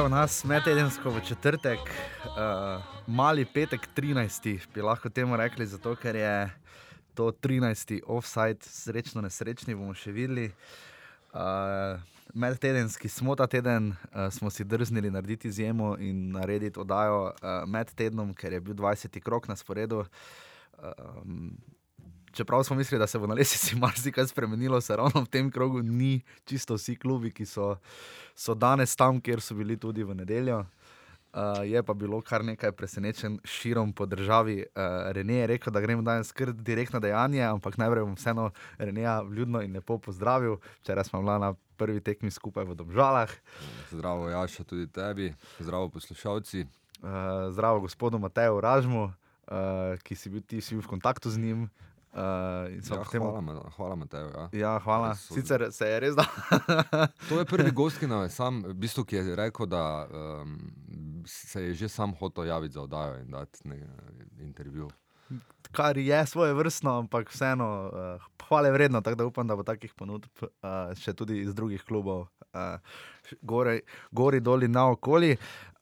Evo nas, metedensko v četrtek, uh, mali petek, 13. bi lahko temu rekli, zato ker je to 13. offside, srečno, nesrečni bomo še videli. Uh, Medtedenski smo ta teden, uh, smo si drznili narediti izjemo in narediti oddajo uh, med tednom, ker je bil 20. krok na sporedu. Um, čeprav smo mislili, da se bo na lesici marsikaj spremenilo, se ravno v tem krogu ni čisto vsi klubi, ki so, so danes tam, kjer so bili tudi v nedeljo. Uh, je pa bilo kar nekaj presenečen širom po državi. Uh, Rene je rekel, da gremo danes kar direktno dejanje, ampak najprej bom vseeno Reneja vljudno in lepo pozdravil. Včeraj smo bila na prvi tekmi skupaj v Domžalah. Zdravo, Jaša, tudi tebi, zdravo poslušalci. Uh, zdravo gospodu Mateju Ražmu, uh, ki si bil, si bil v kontaktu z njim. Uh, ja, potem... Hvala, hvala Mateo. Ja. Ja, hvala. So... Sicer se je res da. to je prvi gost, ki, sam, v bistvu, ki je rekel, da um, se je že sam hotel javiti za oddajo in dati intervju. Kar je svoje vrstno, ampak vseeno uh, hvale vredno, tako da upam, da bo takih ponudb uh, še tudi iz drugih klubov, uh, gore, gori, doli, naokoli.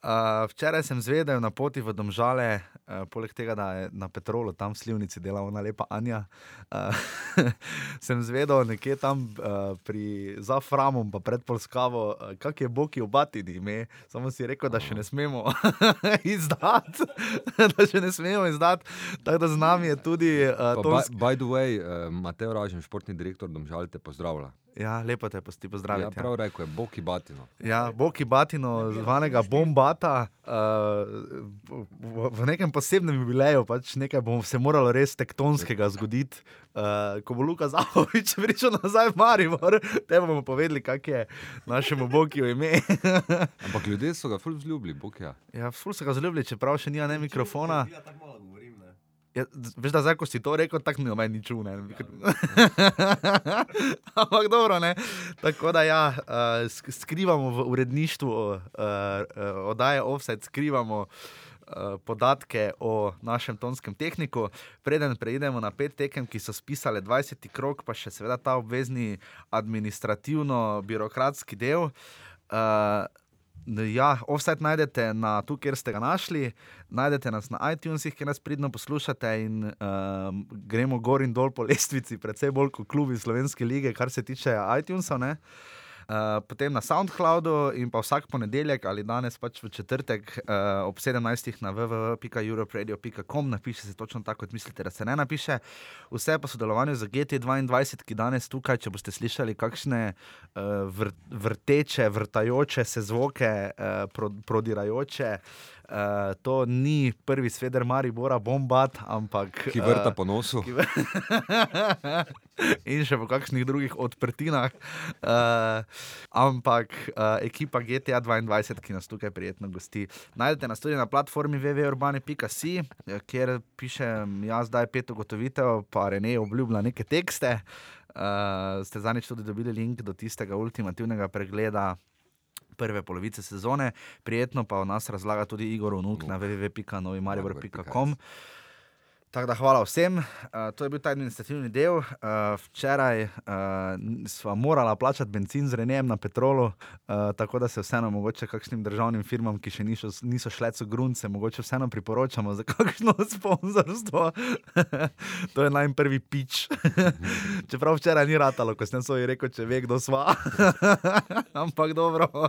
Uh, včeraj sem zvedel na poti v Domžale, uh, poleg tega, da je na Petrolu, tam v Slivnici delala ona lepa Anja. Uh, sem zvedel nekje tam uh, pri Zaframom, pa pred Polskavo, uh, kak je Boki obatini ime. Samo si rekel, da še ne smemo izdati. da še ne smemo izdati. Tako da z nami je tudi. Uh, by, by the way, uh, Mateo Ražen, športni direktor Domžale, te pozdravlja. Ja, lepo te posti pozdraviti. Ja, prav rekel je, Boki Batino. Ja, Boki Batino, zvanega Bombata, uh, v, v nekem posebnem jubileju, pač nekaj bo se moralo res tektonskega zgoditi. Uh, ko bo Luka Zahovič prišel nazaj v Maribor, te bomo povedali, kak je našemu Boki ime. Ampak ljudje so ga ful vzljubili, Bokija. Ja, ful so ga vzljubili, čeprav še nima ne mikrofona. Ja, Ja, veš, da zdaj, ko si to rekel, tako ni meni čune. Ampak dobro, ne. Tako da ja, uh, skrivamo v uredništvu uh, uh, oddaje Offset, skrivamo uh, podatke o našem tonskem tehniku. Preden preidemo na pet tekem, ki so spisali 20. krok, pa še seveda ta obvezni administrativno-birokratski del. Uh, Ja, offset najdete na tu, kjer ste ga našli, najdete nas na iTunesih, kjer nas pridno poslušate in um, gremo gor in dol po lestvici, predvsem bolj kot klubi Slovenske lige, kar se tiče iTunesov. Uh, Eh, potem na SoundCloudu in pa vsak ponedeljek ali danes pač v četrtek uh, ob 17. na www.europradio.com napiše se točno tako, kot mislite, da se ne napiše. Vse pa sodelovanje z GT22, ki danes tukaj, če boste slišali kakšne uh, vr vrteče, vrtajoče se zvoke, uh, pro prodirajoče. Uh, to ni prvi sveder Maribora, bombat, ampak. Ki vrta uh, po nosu. Vr... in še po kakšnih drugih odprtinah. Uh, ampak uh, ekipa GTA 22, ki nas tukaj prijetno gosti. Najdete nas tudi na platformi www.urbane.si, kjer pišem jaz zdaj pet ugotovitev, pa Rene obljublja neke tekste. Uh, ste zanič tudi dobili link do tistega ultimativnega pregleda prve polovice sezone. Prijetno pa v nas razlaga tudi Igor Unuk na www.novimaribor.com. Tako da hvala vsem. Uh, to je bil ta administrativni del. Uh, včeraj uh, smo morali plačati benzin z Renem na petrolu, uh, tako da se vseeno mogoče kakšnim državnim firmam, ki še niso, niso šle so grunce, mogoče vseeno priporočamo za kakšno sponzorstvo. to je najmanj prvi pič. Čeprav včeraj ni ratalo, ko sem svoj rekel, če ve, kdo sva. Ampak dobro.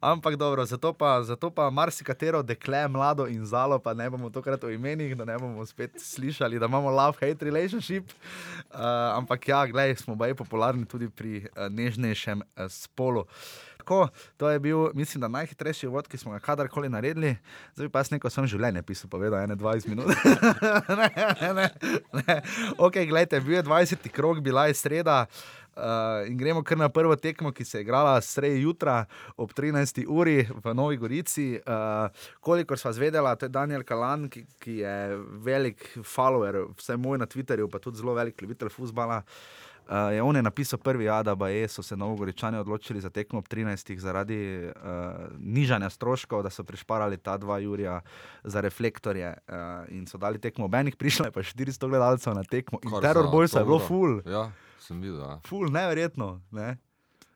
Ampak dobro, zato pa, zato pa marsikatero dekle, mlado in zalo, pa ne bomo tokrat o imenih, da ne bomo spet slišali, da imamo love-hate relationship. Uh, ampak ja, gledaj, smo baj popularni tudi pri uh, nežnejšem uh, spolu. Tako, to je bil, mislim, da najhitrejši vod, ki smo ga kadarkoli naredili. Zdaj pa jaz neko svoje življenje pisal, povedal je 20 minut. ne, ne, ne. Ok, gledajte, bil je 20. krok, bila je sreda. Uh, in gremo kar na prvo tekmo, ki se je igrala sredi jutra ob 13. uri v Novi Gorici. Uh, kolikor sva zvedela, to je Daniel Kalan, ki, ki je velik follower, vse moj na Twitterju, pa tudi zelo velik ljubitelj futbola. Uh, je on je napisal prvi, ja, da so se Novogoričani odločili za tekmo ob 13. zaradi uh, nižanja stroškov, da so prišparali ta dva Jurija za reflektorje uh, in so dali tekmo ob enih, prišlo je pa 400 gledalcev na tekmo. Terror Boys je bilo full. Ja sem videl. Ja. Ful, neverjetno. Ne?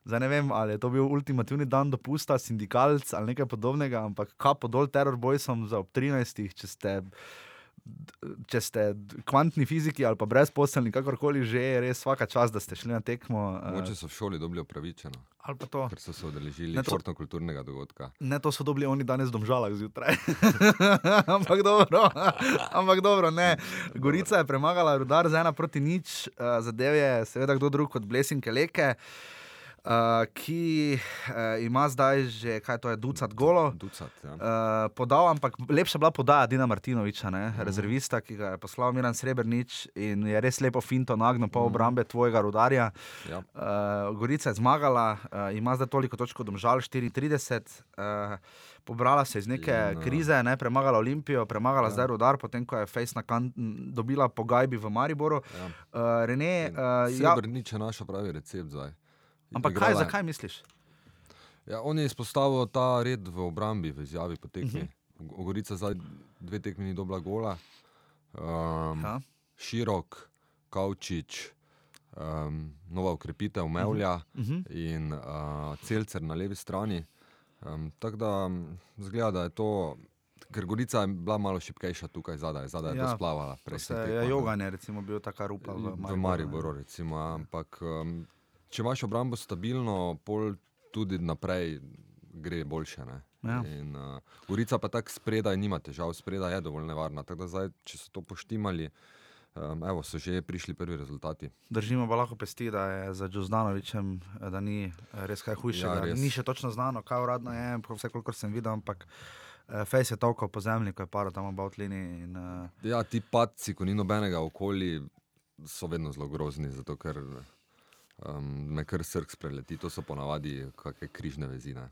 Zdaj ne vem, ali je to bil ultimativni dan dopusta, sindikalc ali nekaj podobnega, ampak kapo dol teror bojsom za ob 13, če ste. Če ste kvantni fiziki ali pa brezposelni, kakorkoli že, je res vsaka čas, da ste šli na tekmo. eh, Mogoče so v šoli dobili upravičeno, Ali pa to. ker so se to- športno-kulturnega dogodka. Ne, to so dobili oni danes domžalah zjutraj. ampak dobro, ampak dobro, ne. Gorica je premagala rudar z ena proti nič, uh, zadev je seveda kdo drug kot Blesinke Leke. Uh, ki uh, ima zdaj že, kaj to je, ducat golo. Ducat, ja. Uh, podal, ampak lepša bila podaja Dina Martinoviča, ne, rezervista, ki ga je poslal Miran Srebrnič in je res lepo finto nagnil po obrambe tvojega rudarja. ja. Uh, Gorica je zmagala, uh, ima zdaj toliko točk, domžal 34. Uh, pobrala se iz neke in, eh, krize, ne, premagala Olimpijo, premagala Ja. ja. zdaj Rudar, potem ko je Face na kan dobila po gajbi v Mariboru. Ja. Uh, Rene, uh, ja, Srebrnič je naša pravi recept zdaj. Ampak kaj, Igrala je- zakaj misliš? Ja, on je izpostavil ta red v obrambi, v izjavi po tekmi. Uh Mhm. -huh. Gorica zdaj dve tekmi ni dobila gola. Um, Ja. Širok, Kavčič, um, nova ukrepitev Mevlja uh Uh -huh. -huh. in uh, Celcer na levi strani. Um, Tako da zgleda, da je to, ker Gorica je bila malo šipkejša tukaj zadaj, zadaj je Ja, splavala. Se prejšnjih je tekmah, ne. recimo, bil taka rupa v V Mariboru. Mariboru, recimo. Ampak um, če imaš obrambo stabilno, pol tudi naprej gre boljše. ne. Ja. In, uh, Gorica pa tako spredaj nima težav, spredaj je dovolj nevarna. Tako da zdaj, če so to poštimali, um, evo, so že prišli prvi rezultati. Držimo pa lahko pesti, da je za Džozdanovičem, eh, da ni eh, res kaj hujšega. Ja, res. ni še točno znano, kaj uradno je, vse kolikor sem videl, ampak eh, Fejs je tolko po zemlji, ko je paro tam ob avtlini. In, eh, Ja, ti padci, ko ni nobenega okoli, so vedno zelo grozni, zato ker um, me kar srk spreleti. To so ponavadi kakšne križne vezine.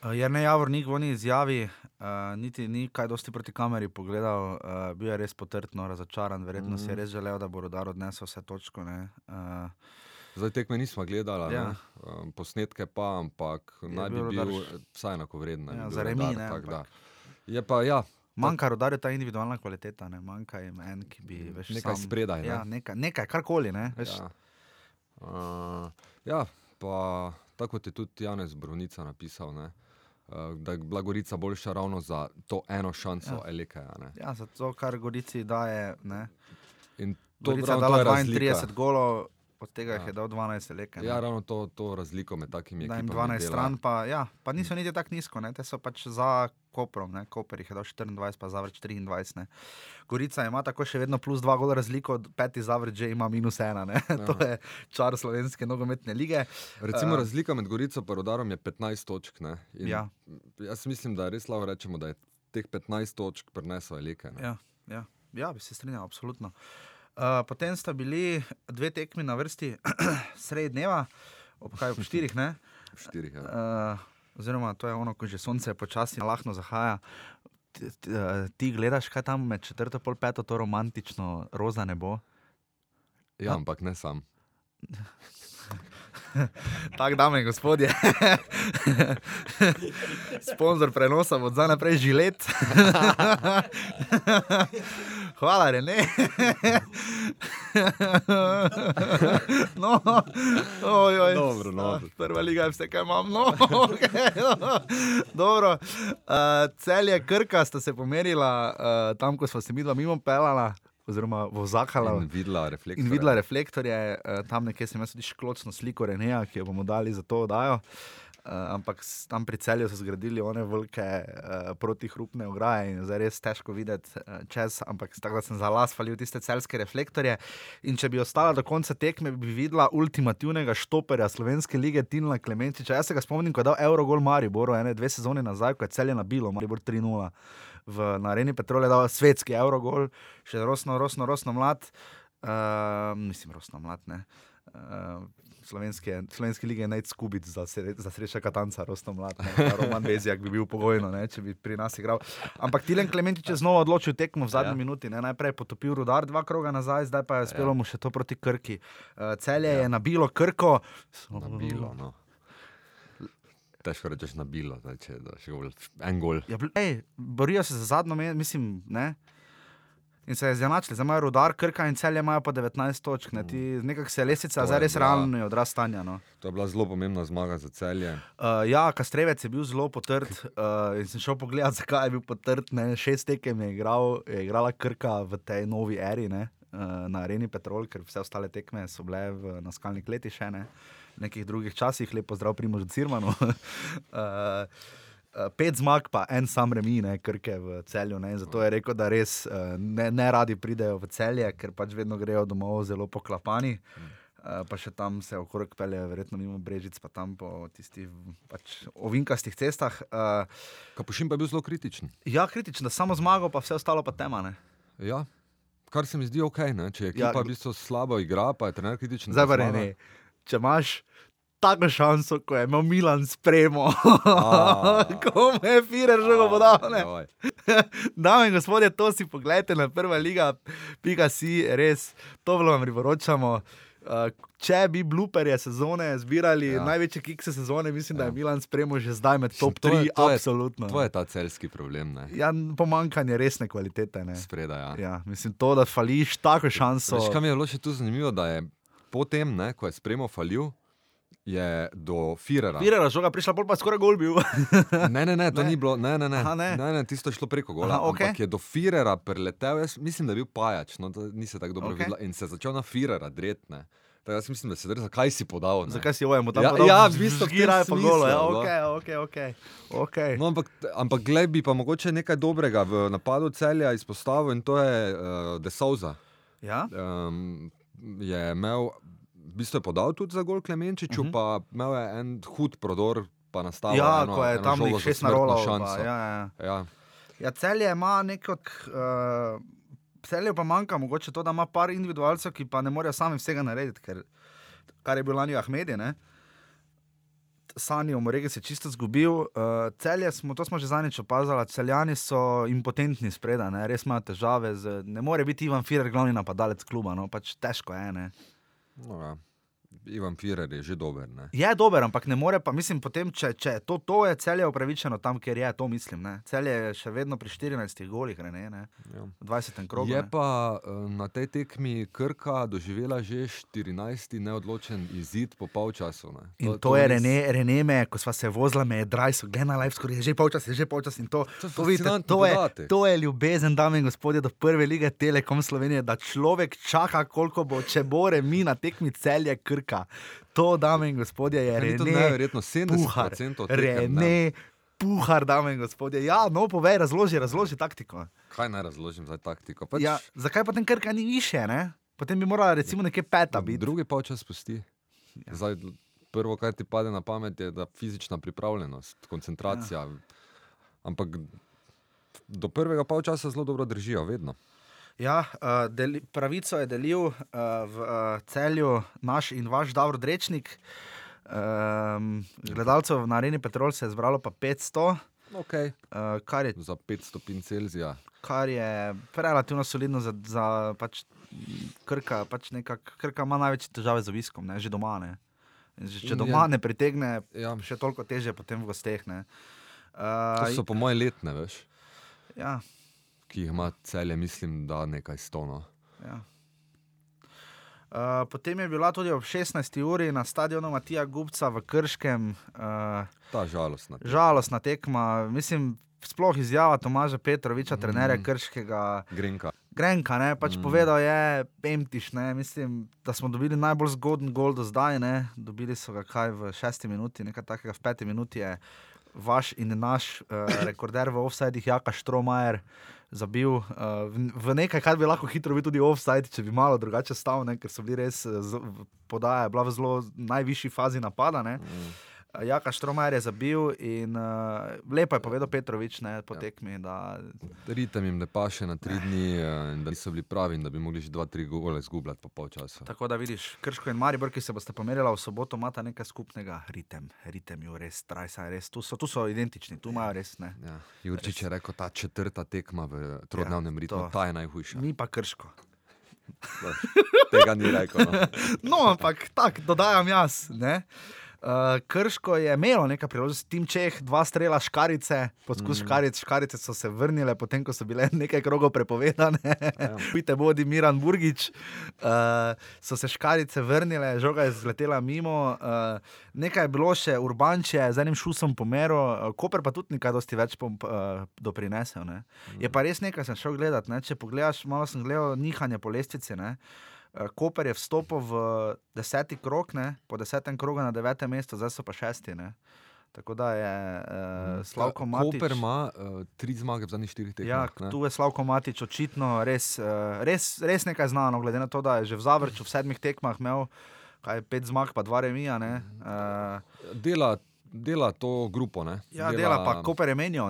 Jer ne Javornik v oni izjavi, uh, niti ni kaj dosti proti kameri pogledal, uh, bil je res potrdno razočaran, verjetno mm. si je res želel, da bo rodar odnesel vse točko. ne. Uh, Zdaj tekme nismo gledali, Ja. um, posnetke pa, ampak Je naj bi bil bil vsaj enakovreden. Ja, za remi, ne, tako da. ampak- Je pa ja, manjka rodarju ta individualna kvaliteta, ne? manjka jim en, ki bi veš, Nekaj sam, spredaj, ne. Ja, nekaj, nekaj karkoli. Ne? Veš, ja. Ja, pa tako kot je tudi Janez Brovnica napisal, ne, uh, da je bila Gorica boljša ravno za to eno šanso Ja. ja. Ne. ja, zato, kar Gorici daje. Ne? In to, Gorica je ravno to dala je 32 razlika. golov, od tega Ja. je dal 12 leke. Ja, ravno to, to razliko med takimi ekipami 12 dela. stran, pa, ja, pa niso niti tako nizko, ne? te so pač za Koprom, ne? Koper jih je dal 24, pa Zavrč 23. Ne? Gorica ima tako še vedno plus 2 gola razliko, peti Zavrč že ima minus 1, ja. to je čar slovenske nogometne lige. Recimo, uh, razlika med Gorico in Rodarom je 15 točk. Ja. Jaz mislim, da res lahko rečemo, da je teh 15 točk prinesel Eleke. ne. Ja, ja. ja, bi se strinjal, absolutno. Uh, potem sta bili dve tekmi na vrsti sredi dneva, ob kaj ob štirih, ne? Štirih, ja. Uh, oziroma, to je ono, ko že sonce počasi lahno zahaja. Ti, ti, eh, ti gledaš, kaj tam med četrto in peto, to romantično roza nebo. ja, ampak ne sam. Tako, dame in gospodje. Sponzor prenosa bo zdaj naprej žilet. Hvala, Rene. no, oj, oj. Dobro, no. Ah, Prva liga je vse, kar imam. No, okay, no. Dobro. Uh, celje Krka sta se pomerila uh, tam, ko smo se mi dva mimo pelala, oziroma vozakala. In videla refleksije. In videla reflektorje, uh, tam nekje sem jaz tudi šklocno sliko Reneja, ki jo bomo dali za to oddajo. Uh, ampak s- tam pri celju so zgradili one velike uh, protihrupne ograje in zdaj res težko videti uh, čez, ampak tako da sem za las falil tiste celske reflektorje. In če bi ostala do konca tekme, bi videla ultimativnega štoperja slovenske lige Tina Klemenčiča. Jaz se ga spomnim, ko je dal Eurogol Mariboru, ene dve sezone nazaj, ko je celje nabilo, Maribor 3-0. V areni Petrol je dal svetski Eurogol, še rosno, rosno, rosno mlad. Uh, mislim, rosno mlad, ne. Uh, Slovenske, slovenske lige je najskubic za, sre- za sreča Katanca, rosno mlad. Ne. Roman Bezjak bi bil pogojno, ne, če bi pri nas igral. Ampak Tilen Klementič je znova odločil tekmo v zadnji Ja. ja. minuti. Ne. Najprej je potopil rudar dva kroga nazaj, zdaj pa je uspelo Ja. mu še to proti Krki. Uh, celje Ja. je nabilo Krko. Nabilo, no. Težko rečeš nabilo, zdaj, če daš gol, en gol. Ja, ej, borijo se za zadnjo mislim. Ne? In se je zanačili. Zdaj imajo rudar, krka in celje imajo po 19 točk. Ne? Ti, nekako se je lesica, zdaj je res realno odraz stanja. No. To je bila zelo pomembna zmaga za celje. Uh, ja, Kastrevec je bil zelo potrt uh, in sem šel pogledat, zakaj je bil potrt. Ne. Šest tekem je, igral, je igrala Krka v tej novi eri, ne, uh, na Areni Petrol, ker vse ostale tekme so bile v, na skalni kleti še ne. V nekih drugih časih, lepo zdrav Primož Cirmanu. Uh, pet zmag, pa en sam remi, ne, krke v celju. Ne, zato je rekel, da res uh, ne, ne radi pridejo v celje, ker pač vedno grejo domov zelo poklapani. Uh, pa še tam se okrog pelje, verjetno mimo Brežic, pa tam po tistih pač, ovinkastih cestah. Uh, Kapušin pa je bil zelo kritičen. ja, kritično, da samo zmago, pa vse ostalo pa tema. Ne. Ja. Kar se mi zdi ok, ne? če je Ja, ekipa gl- v bistvu slabo igra, pa je trener kritičen. Zdaj pa zmaga. ne. Če imaš tako šanso, ko je imel Milan spremo, ko mu je Firer žogo podal. Dame in gospodje, to si pogledajte na prva liga, pika si, res, to vam priporočamo. Uh, če bi bluperje sezone zbirali, ja. Ja. največje kikse sezone, mislim, da je Ja. Milan spremo že zdaj med top To je- 3, to je- absolutno. To je ta celski problem, ne? Ja, pomankanje resne kvalitete. Ne. Spredaj. Ja. Ja, mislim, to, da fališ tako šanso. Veš, kaj mi je bilo še tu zanimivo, da je potem, ne, ko je spremo falil, je do Firera. Firera žoga prišla, bolj pa skoraj gol bil. Ne, ne, ne, to Ne. ni bilo, ne, ne, ne. Aha, ne. ne, ne tisto je šlo preko gola. Aha, okej. Ampak je do Firera preletel, jaz mislim, da je bil pajač, no, to nisi tako dobro okay. videl in se je začel na Firera dretne. Tako jaz mislim, da se drži, zakaj si podal. Ne? Zakaj si ojemo tam? Ja, podal? ja, v bistvu je pa golo. Ja, smislu, no. ok, ok, ok. okay. No, ampak, ampak glej, bi pa mogoče nekaj dobrega v napadu celja izpostavil in to je uh, De Souza. Ja? Um, je imel, v bistvu je podal tudi za gol Klemenčiču, uh Mhm. -huh. pa imel je en hud prodor, pa nastavil. Ja, eno, ko je eno tam za šest narolov. šanso. Pa, ja, ja. Ja. ja, celje ima nekako. Uh, celje pa manjka, mogoče to, da ima par individualcev, ki pa ne morejo sami vsega narediti, ker, kar je bil lani Ahmedi. Ne? Sani o Moregi se je čisto zgubil. Uh, celje smo, to smo že zadnjič opazili, celjani so impotentni spredaj, res imajo težave. Z, ne more biti Ivan Firer glavni napadalec kluba, no? pač težko je. Ne? No, ja. Ivan Firer je že dober. Ne? Je dober, ampak ne more pa, mislim, potem, če, če to, to je celje upravičeno tam, kjer je, to mislim. Ne? Celje je še vedno pri 14 golih, ne, ne? Ja. v 20. krogu. Je ne. pa eh, na tej tekmi Krka doživela že 14. neodločen izid po polčasu. Ne. In to, to je Rene, Rene me, ko smo se vozili, me je drajso, gledaj na live, skoraj je že polčas, je že polčas to. To To, vidite, to, je, podatek. to je ljubezen, dame in gospodje, do prve lige Telekom Slovenije, da človek čaka, koliko bo, če bo remi na tekmi celje krka. To, dame in gospodje, je Rene. neverjetno, Puhar, 70% tekem, ne. Rene, puhar, dame in gospodje. Ja, no, povej, razloži, razloži taktiko. Kaj naj razložim za taktiko? Pač, Ja, zakaj potem krka ni više, ne? Potem bi morala recimo nekje peta biti. Drugi polčas pusti. Ja. Zdaj, prvo, kar ti pade na pamet, je da fizična pripravljenost, koncentracija. Ja. Ampak do prvega polčasa zelo dobro držijo, vedno. Ja, uh, deli, pravico je delil uh, v uh, celju naš in vaš Davor Drečnik. Um, gledalcev na Areni Petrol se je zbralo pa 500, Okay. uh, kar, je, Za 5 stopinj Celzija. kar je relativno solidno za, za pač, krka. Pač nekak, krka ima največje težave z obiskom, ne, že doma. Ne. Že- Če doma je- ne pritegne, Ja. še toliko teže potem v gosteh. ne. To Uh, so po moje letne, veš, ja, ki jih ima celje, mislim, da nekaj stono. Ja. Uh, potem je bila tudi ob 16. uri na stadionu Matija Gubca v Krškem, uh, Ta žalostna. žalostna tekma. Mislim, sploh izjava Tomaža Petroviča, mm. trenerja Krškega. Grenka. Grenka, ne, pač Mm. povedal je, Pemtiš, ne, mislim, da smo dobili najbolj zgoden gol do zdaj. Ne. Dobili so ga kaj v šesti minuti, nekaj takega v peti minuti je vaš in naš uh, rekorder v offsajdih, Jaka Štromajer, zabil uh, v, v nekaj, kar bi lahko hitro bil tudi offsajd, če bi malo drugače stal, ne, ker so bili res eh, z- podaja, je bila v zelo najvišji fazi napada. Ne. Mm. Uh, Jaka Štromajer je zabil in uh, lepo je povedal Petrovič ne, po Ja. tekmi, da Ritem jim ne paše na tri dni, eh, in da niso bili pravi, in da bi mogli že dva, tri gole izgubljati po polčasu. Tako da vidiš, Krško in Maribor, ki se boste pomerili v soboto, imata nekaj skupnega. Ritem, ritem jo res, trajsa je res. Tu so, tu so identični, tu imajo res ne. Ja. Jurčič je rekel, ta četrta tekma v trodnevnem Ja, ritmu, to. ta je najhujša. Mi pa Krško. Tega ni rekel. No. No, ampak tako dodajam jaz. Ne? Uh, Krško je imelo nekaj priložnosti, tim Čeh, dva strela škarice, poskus mm. škaric, škarice so se vrnile, potem ko so bile nekaj krogov prepovedane. Ja. Pite bodi Miran Burgič, uh, so se škarice vrnile, žoga je zletela mimo. Uh, nekaj je bilo še urbanče, z enim šusom pomeru, uh, Koper pa tudi nekaj dosti več pom, uh, doprinesel. Ne. Je pa res nekaj, sem šel gledat. Ne. Če pogledaš, malo sem gledal nihanje po lestvici. Ne. Eh, Koper je vstopil v deseti krog, ne? po desetem krogu na devetem mestu, zdaj so pa šesti. Ne? Tako da je uh, Slavko Matič. Koper ima uh, tri zmage v zadnjih štirih tekmah. Ja, tu je Slavko Matič očitno res, uh, res, res nekaj znano, glede na to, da je že v Zavrču v sedmih tekmah imel kaj, pet zmag, pa dva remija. Uh, dela, dela to grupo. Ne? Ja, dela, dela pa Koper je menil.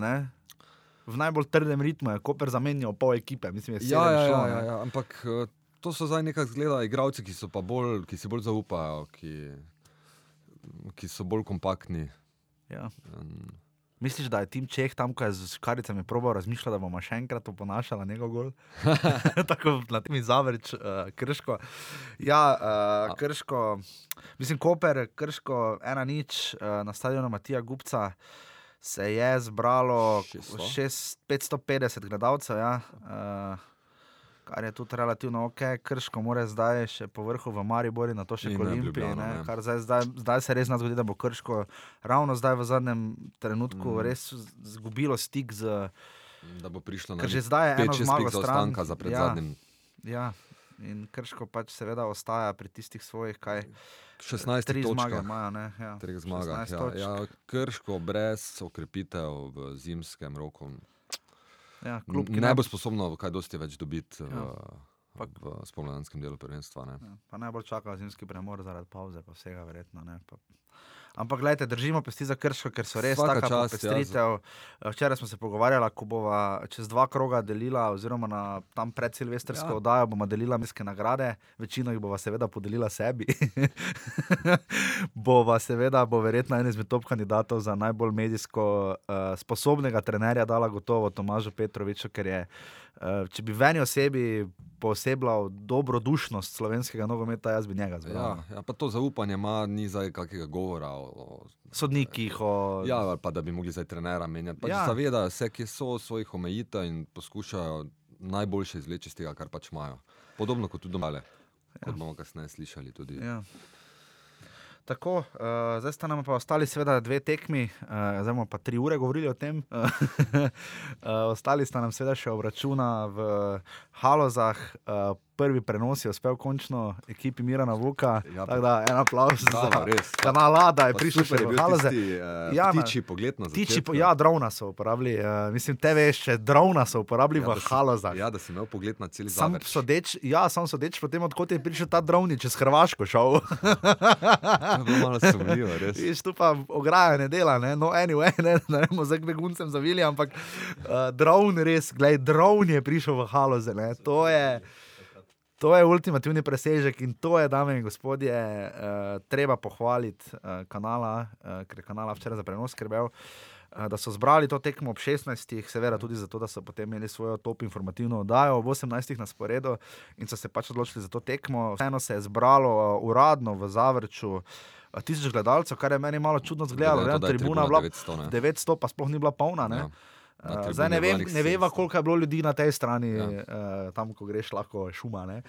V najbolj trdem ritmu je Koper zamenjal pol ekipe. Mislim, ja, ja, šlo, ja, ja, ja, ampak to so zdaj nekaj zgleda, igravci, ki, bolj, ki si bolj zaupajo, ki, ki so bolj kompaktni. Ja. Um, Misliš, da je tim Čeh tam, ko je z karicami probal razmišljati, da bomo še enkrat oponašali njegov gol? Tako na tem zavrč, uh, krško. Ja, uh, krško, mislim, Koper, krško, ena nič uh, na stadionu Matija Gupca. Se je zbralo 600? 550 gledalcev, ja. uh, kar je tudi relativno ok, krško, mora zdaj še po vrhu v Mariboru, na to še kot Olimpije. Zdaj, zdaj, zdaj se res zgodi, da bo krško ravno zdaj v zadnjem trenutku mm. res izgubilo stik z. Da bo prišlo na že zdaj eno zmago stranka za pred ja, zadnjim. Ja. In krško pač seveda ostaja pri tistih svojih, kaj 16 tri zmage imajo. Ja. Zmaga, ja. Ja, krško brez okrepitev v zimskem roku. Ja, klub, ne, ne bo sposobno kaj dosti več dobiti ja. v, v spomladanskem delu prvenstva. Ja, pa najbolj čaka zimski premor zaradi pauze, pa vsega verjetno. Ne, pa, Ampak, gledajte, držimo pesti za krško, ker so res tako pestritev. Ja, Včeraj smo se pogovarjali, ko bova čez dva kroga delila, oziroma na tam pred Silvestrsko ja. oddajo bomo delila meske nagrade, večino jih bova seveda podelila sebi. bova seveda, bo verjetno en izmed top kandidatov za najbolj medijsko uh, sposobnega trenerja dala gotovo Tomažu Petroviču, ker je uh, Eh, če bi v eni osebi posebljal dobrodušnost slovenskega nogometa, jaz bi njega zbral. Ja, ja, pa to zaupanje ima, ni zdaj kakega govora o, o sodnikih. O... Ja, pa da bi mogli zdaj trenera menjati. Pač ja. Zavedajo se, ki so svojih omejitev in poskušajo najboljše izleči iz tega, kar pač imajo. Podobno kot tudi doma, ja. kot bomo kasneje slišali. Tudi. Ja. Tako, uh, zdaj sta nam pa ostali, seveda, dve tekmi, uh, zdaj bomo pa tri ure govorili o tem. uh, ostali sta nam, seveda, še obračuna v Halozah. Uh, prvi prenos je uspel končno ekipi Mirana Vuka. Ja, tako da en aplaus za kanala, da je prišel še v Haloze. Uh, ja, tiči pogled na tiči, po, Ja, drona so uporabili. Uh, mislim, te veš, še drona so uporabili ja, v Halozah. Ja, da si imel pogled na cel sam sodeč, Ja, sam sodeč, potem odkot je prišel ta dron, čez Hrvaško šel. malo sumljivo, res. Viš, tu pa ograja ne dela, ne? no, anyway, ne, ne bomo zdaj beguncem zavili, ampak uh, dron res, gledaj, dron je prišel v Haloze, ne? to je. To je ultimativni presežek in to je, dame in gospodje, uh, treba pohvaliti uh, kanala, uh, ker je kanala včeraj za prenos skrbel, uh, da so zbrali to tekmo ob 16, seveda tudi zato, da so potem imeli svojo top informativno oddajo ob 18 na sporedu in so se pač odločili za to tekmo. Vseeno se je zbralo uh, uradno v Zavrču. Tisoč gledalcev, kar je meni malo čudno zgledalo, da je tribuna bila 900, 900, pa sploh ni bila polna. Ja. Uh, zdaj ne, vem, ne veva, koliko je bilo ljudi na tej strani, ja. uh, tam, ko greš, lahko šuma. Uh,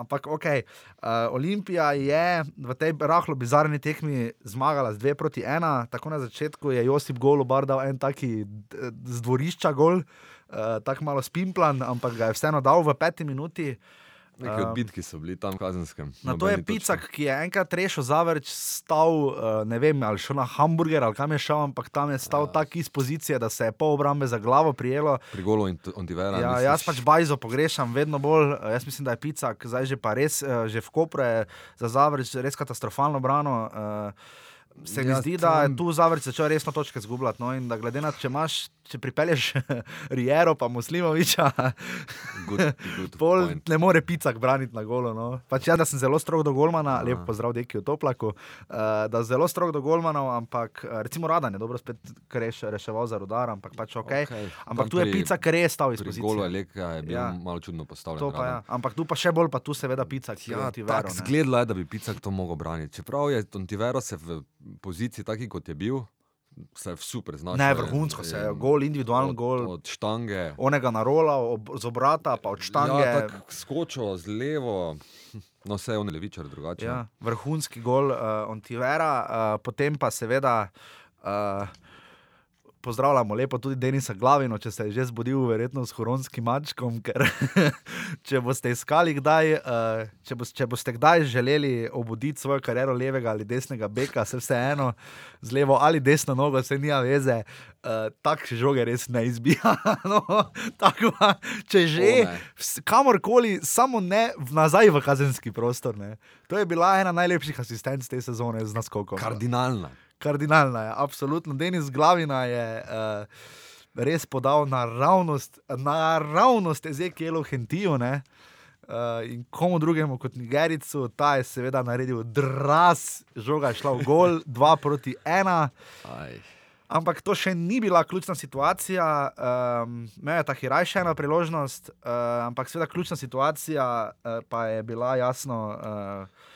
ampak, ok, uh, Olimpija je v tej rahlo bizarni tekmi zmagala z 2 proti 1. Tako na začetku je Josip Golobar dal en taki z dvorišča gol, uh, tako malo spimplan, ampak ga je vseeno dal v peti minuti. Uh, Neki odbitki so bili tam Kazenskem. Na to je picak, ki je enkrat rešil zavrč, stal, uh, ne vem, ali šel na hamburger ali kam je šel, ampak tam je stal ja. tako iz pozicije, da se je pol obrambe za glavo prijelo. Pri golu in Tivera. Ja, jaz pač bajzo pogrešam vedno bolj. Uh, jaz mislim, da je picak zdaj že pa res, uh, že v Kopre za zavrč res katastrofalno brano. Se mi ja, zdi, da je tu zavrč začel resno točke zgubljati. No, in da glede na to, če imaš, če pripelješ Rijero, pa Muslimoviča, good, good pol point. ne more picak braniti na golo. No. Pač ja, da sem zelo strog do Golmana, Aha. lepo pozdrav deki v Toplaku, uh, da zelo strog do Golmana, ampak eh, recimo Radan je dobro spet reš, reševal za rodar, ampak pač ok. okay. Ampak Tam tu je picak res stal iz pozicije. Golo je leka, je bil ja. malo čudno postavljen. Pa, ja. Ampak tu pa še bolj, pa tu seveda picak. Ja, tako zgledalo je, da bi picak to mogel braniti. Čeprav je Tontivero se v poziciji, taki kot je bil, se je super znašel. Ne, vrhunsko se je, gol, individualen od, gol. Od štange. Onega narola, ob, z obrata, pa od štange. Ja, skočil z levo. No, vse je on levičar drugače. Ja, vrhunski gol, uh, on ti vera, uh, potem pa seveda. Uh, pozdravljamo lepo tudi Denisa Glavino, če se je že zbudil, verjetno s horonskim mačkom. Ker, če boste iskali, kdaj, uh, če, bo, če boste kdaj želeli obuditi svojo kariero levega ali desnega beka, se vseeno z levo ali desno nogo, se nija veze. Uh, tak žoge res ne izbija. no, tako, če že, kamorkoli, samo ne nazaj v kazenski prostor. Ne. To je bila ena najlepših asistenc te sezone z naskokom. Kardinalna kardinalna je, absolutno. Denis Glavina je uh, res podal naravnost, naravnost Ezekielu Hentiju. Uh, in komu drugemu kot Nigericu, ta je seveda naredil dras, žoga je šla v gol, 2 proti 1. Ampak to še ni bila ključna situacija, um, me je ta hiraj še ena priložnost, uh, ampak seveda ključna situacija uh, pa je bila jasno. Uh,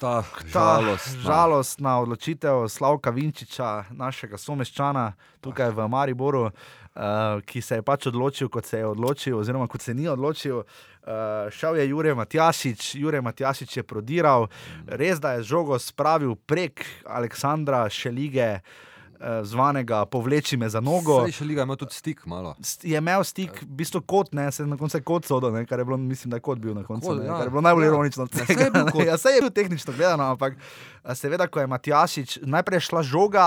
ta žalostna. žalostna odločitev Slavka Vinčiča, našega someščana tukaj v Mariboru, uh, ki se je pač odločil, kot se je odločil, oziroma kot se ni odločil. Uh, šel je Jurek Matjašič, Jurek Matjašič je prodiral, res da je žogo spravil prek Aleksandra Šelige. Eh, zvanega, povleči me za nogo. Saj še liga ima tudi stik, malo. Je imel stik, v bistvu kot, ne, se na koncu kot sodo, ne, kar je bilo, mislim, da je kot bil na koncu. Kod, ja. Kar je bilo najbolj ja. ironično. Ja, je, ja, je bil tehnično gledano, ampak seveda, ko je Matjašič najprej šla žoga,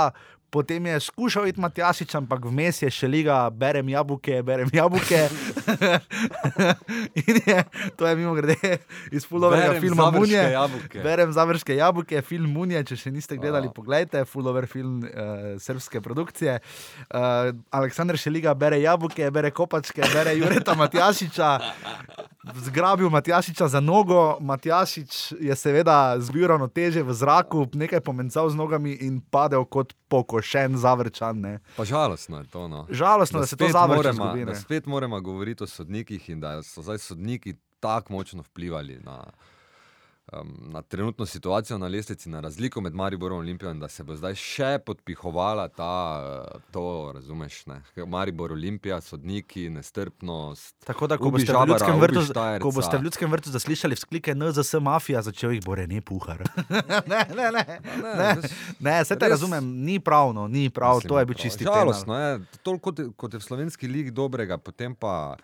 Potem je skušal iti Matjašič, ampak vmes je še liga, berem jabuke, berem jabuke. je, to je mimo grede iz Fulloverja filma Munje. Jabuke. Berem završke jabuke, film Munje, če še niste gledali, pogledajte, Fullover film uh, srpske produkcije. Uh, Aleksandr Šeliga bere jabuke, bere kopačke, bere Jureta Matjašiča. Zgrabil Matjašiča za nogo, Matjašič je seveda zbil ravnoteže v zraku, nekaj pomencal z nogami in padel kot poko pokošen, zavrčan. Ne. Pa žalostno je to. No. Žalostno, da, da se to zavrče. Spet moramo govoriti o sodnikih in da so zdaj sodniki tako močno vplivali na um, na trenutno situacijo na lestvici, na razliko med Mariborom in Olimpijo, in da se bo zdaj še podpihovala ta, uh, to, razumeš, ne? Maribor, Olimpija, sodniki, nestrpnost. Tako da, ko boste, žabara, v vrtu, ko boste v ljudskem vrtu zaslišali vzklike NZS mafija, začel jih bo ne puhar. ne, ne, ne, ne, ne, vse te razumem, ni pravno, ni prav, Mislim, to je bil čisti žalostno. Toliko kot, kot je v slovenski lig dobrega, potem pa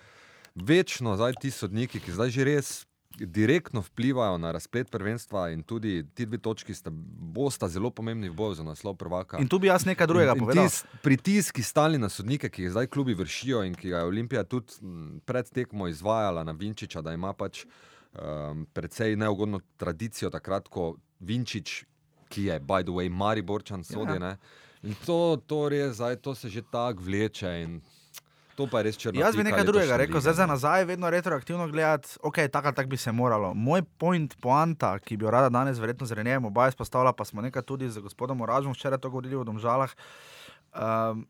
večno zdaj ti sodniki, ki zdaj že res direktno vplivajo na razplet prvenstva in tudi ti dve točki sta, bosta zelo pomembni v boju za naslov prvaka. In tu bi jaz nekaj drugega povedal. Pritiski stali na sodnike, ki jih zdaj klubi vršijo in ki ga je Olimpija tudi pred tekmo izvajala na Vinčiča, da ima pač um, precej neugodno tradicijo takrat, ko Vinčič, ki je, by the way, Mariborčan, sodi. Ja. In to, to, res, zdaj, to se že tako vleče. To pa je res črno. Jaz bi nekaj drugega rekel, zdaj za nazaj, vedno retroaktivno gledati, ok, tako tak bi se moralo. Moj point, poanta, ki bi jo rada danes, verjetno z Renejem oba izpostavila, pa smo nekaj tudi z gospodom Oražom včeraj to govorili o domžalah. Um,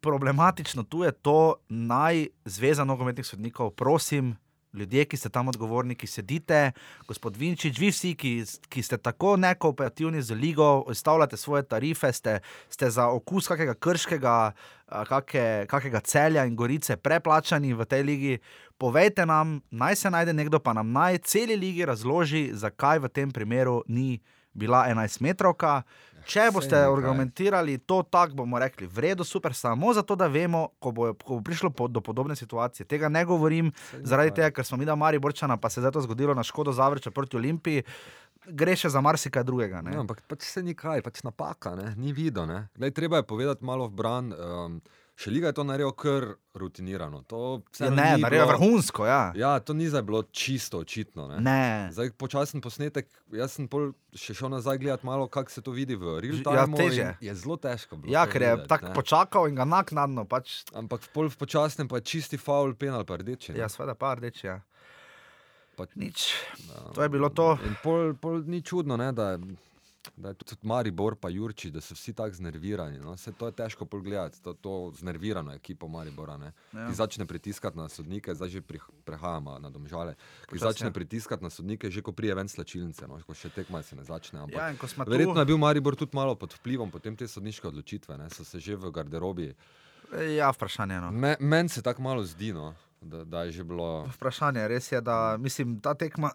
problematično tu je to, naj zveza nogometnih sodnikov, prosim, ljudje, ki ste tam odgovorni, ki sedite, gospod Vinčič, vi vsi, ki, ki ste tako nekooperativni z ligo, ustavljate svoje tarife, ste, ste za okus kakega krškega, kake, kakega celja in gorice preplačani v tej ligi. Povejte nam, naj se najde nekdo, pa nam naj celi ligi razloži, zakaj v tem primeru ni bila 11 metrovka. Če boste argumentirali to tako, bomo rekli, v redu, super, samo zato, da vemo, ko bo, ko bo prišlo po, do podobne situacije. Tega ne govorim zaradi tega, ker smo mi da Mari Borčana, pa se je to zgodilo na škodo Zavrča proti Olimpiji. Gre še za marsikaj drugega. No, ampak pač se ni kaj, pač napaka, ne? ni vidno. Treba je povedati malo v bran. Um, Še Liga je to naredila kar rutinirano. Ja, ne, naredila vrhunsko. Ja. ja, to ni zdaj bilo čisto očitno. Ne. Ne. Zdaj, počasen posnetek, jaz sem še šel nazaj gledati malo, kako se to vidi v real time. Ja, teže. Je zelo težko. Ja, ker je tako počakal in ga naknadno. Pač... Ampak pol v počasnem pa je čisti faul, penal pa rdeči. Ja, seveda pa rdeči. Ja. Pač, Nič. Um, to je bilo to. Pol, pol ni čudno, ne, da da je tudi Maribor, pa Jurči, da so vsi tako znervirani. No? Se to je težko pogledati, to, to znervirano ekipo Maribora. Ja. Ki začne pritiskati na sodnike, zdaj že prehajamo na domžale. Ki Počas, začne ja. pritiskati na sodnike, že ko prije ven slačilnice, no? ko še tekma se ne začne. Ampak, ja, tu... Verjetno je bil Maribor tudi malo pod vplivom potem te sodniške odločitve, ne? so se že v garderobi. Ja, vprašanje. No. Me, Meni se tako malo zdi. No? Da, da je že bilo. Vprašanje res je, da mislim, ta tekma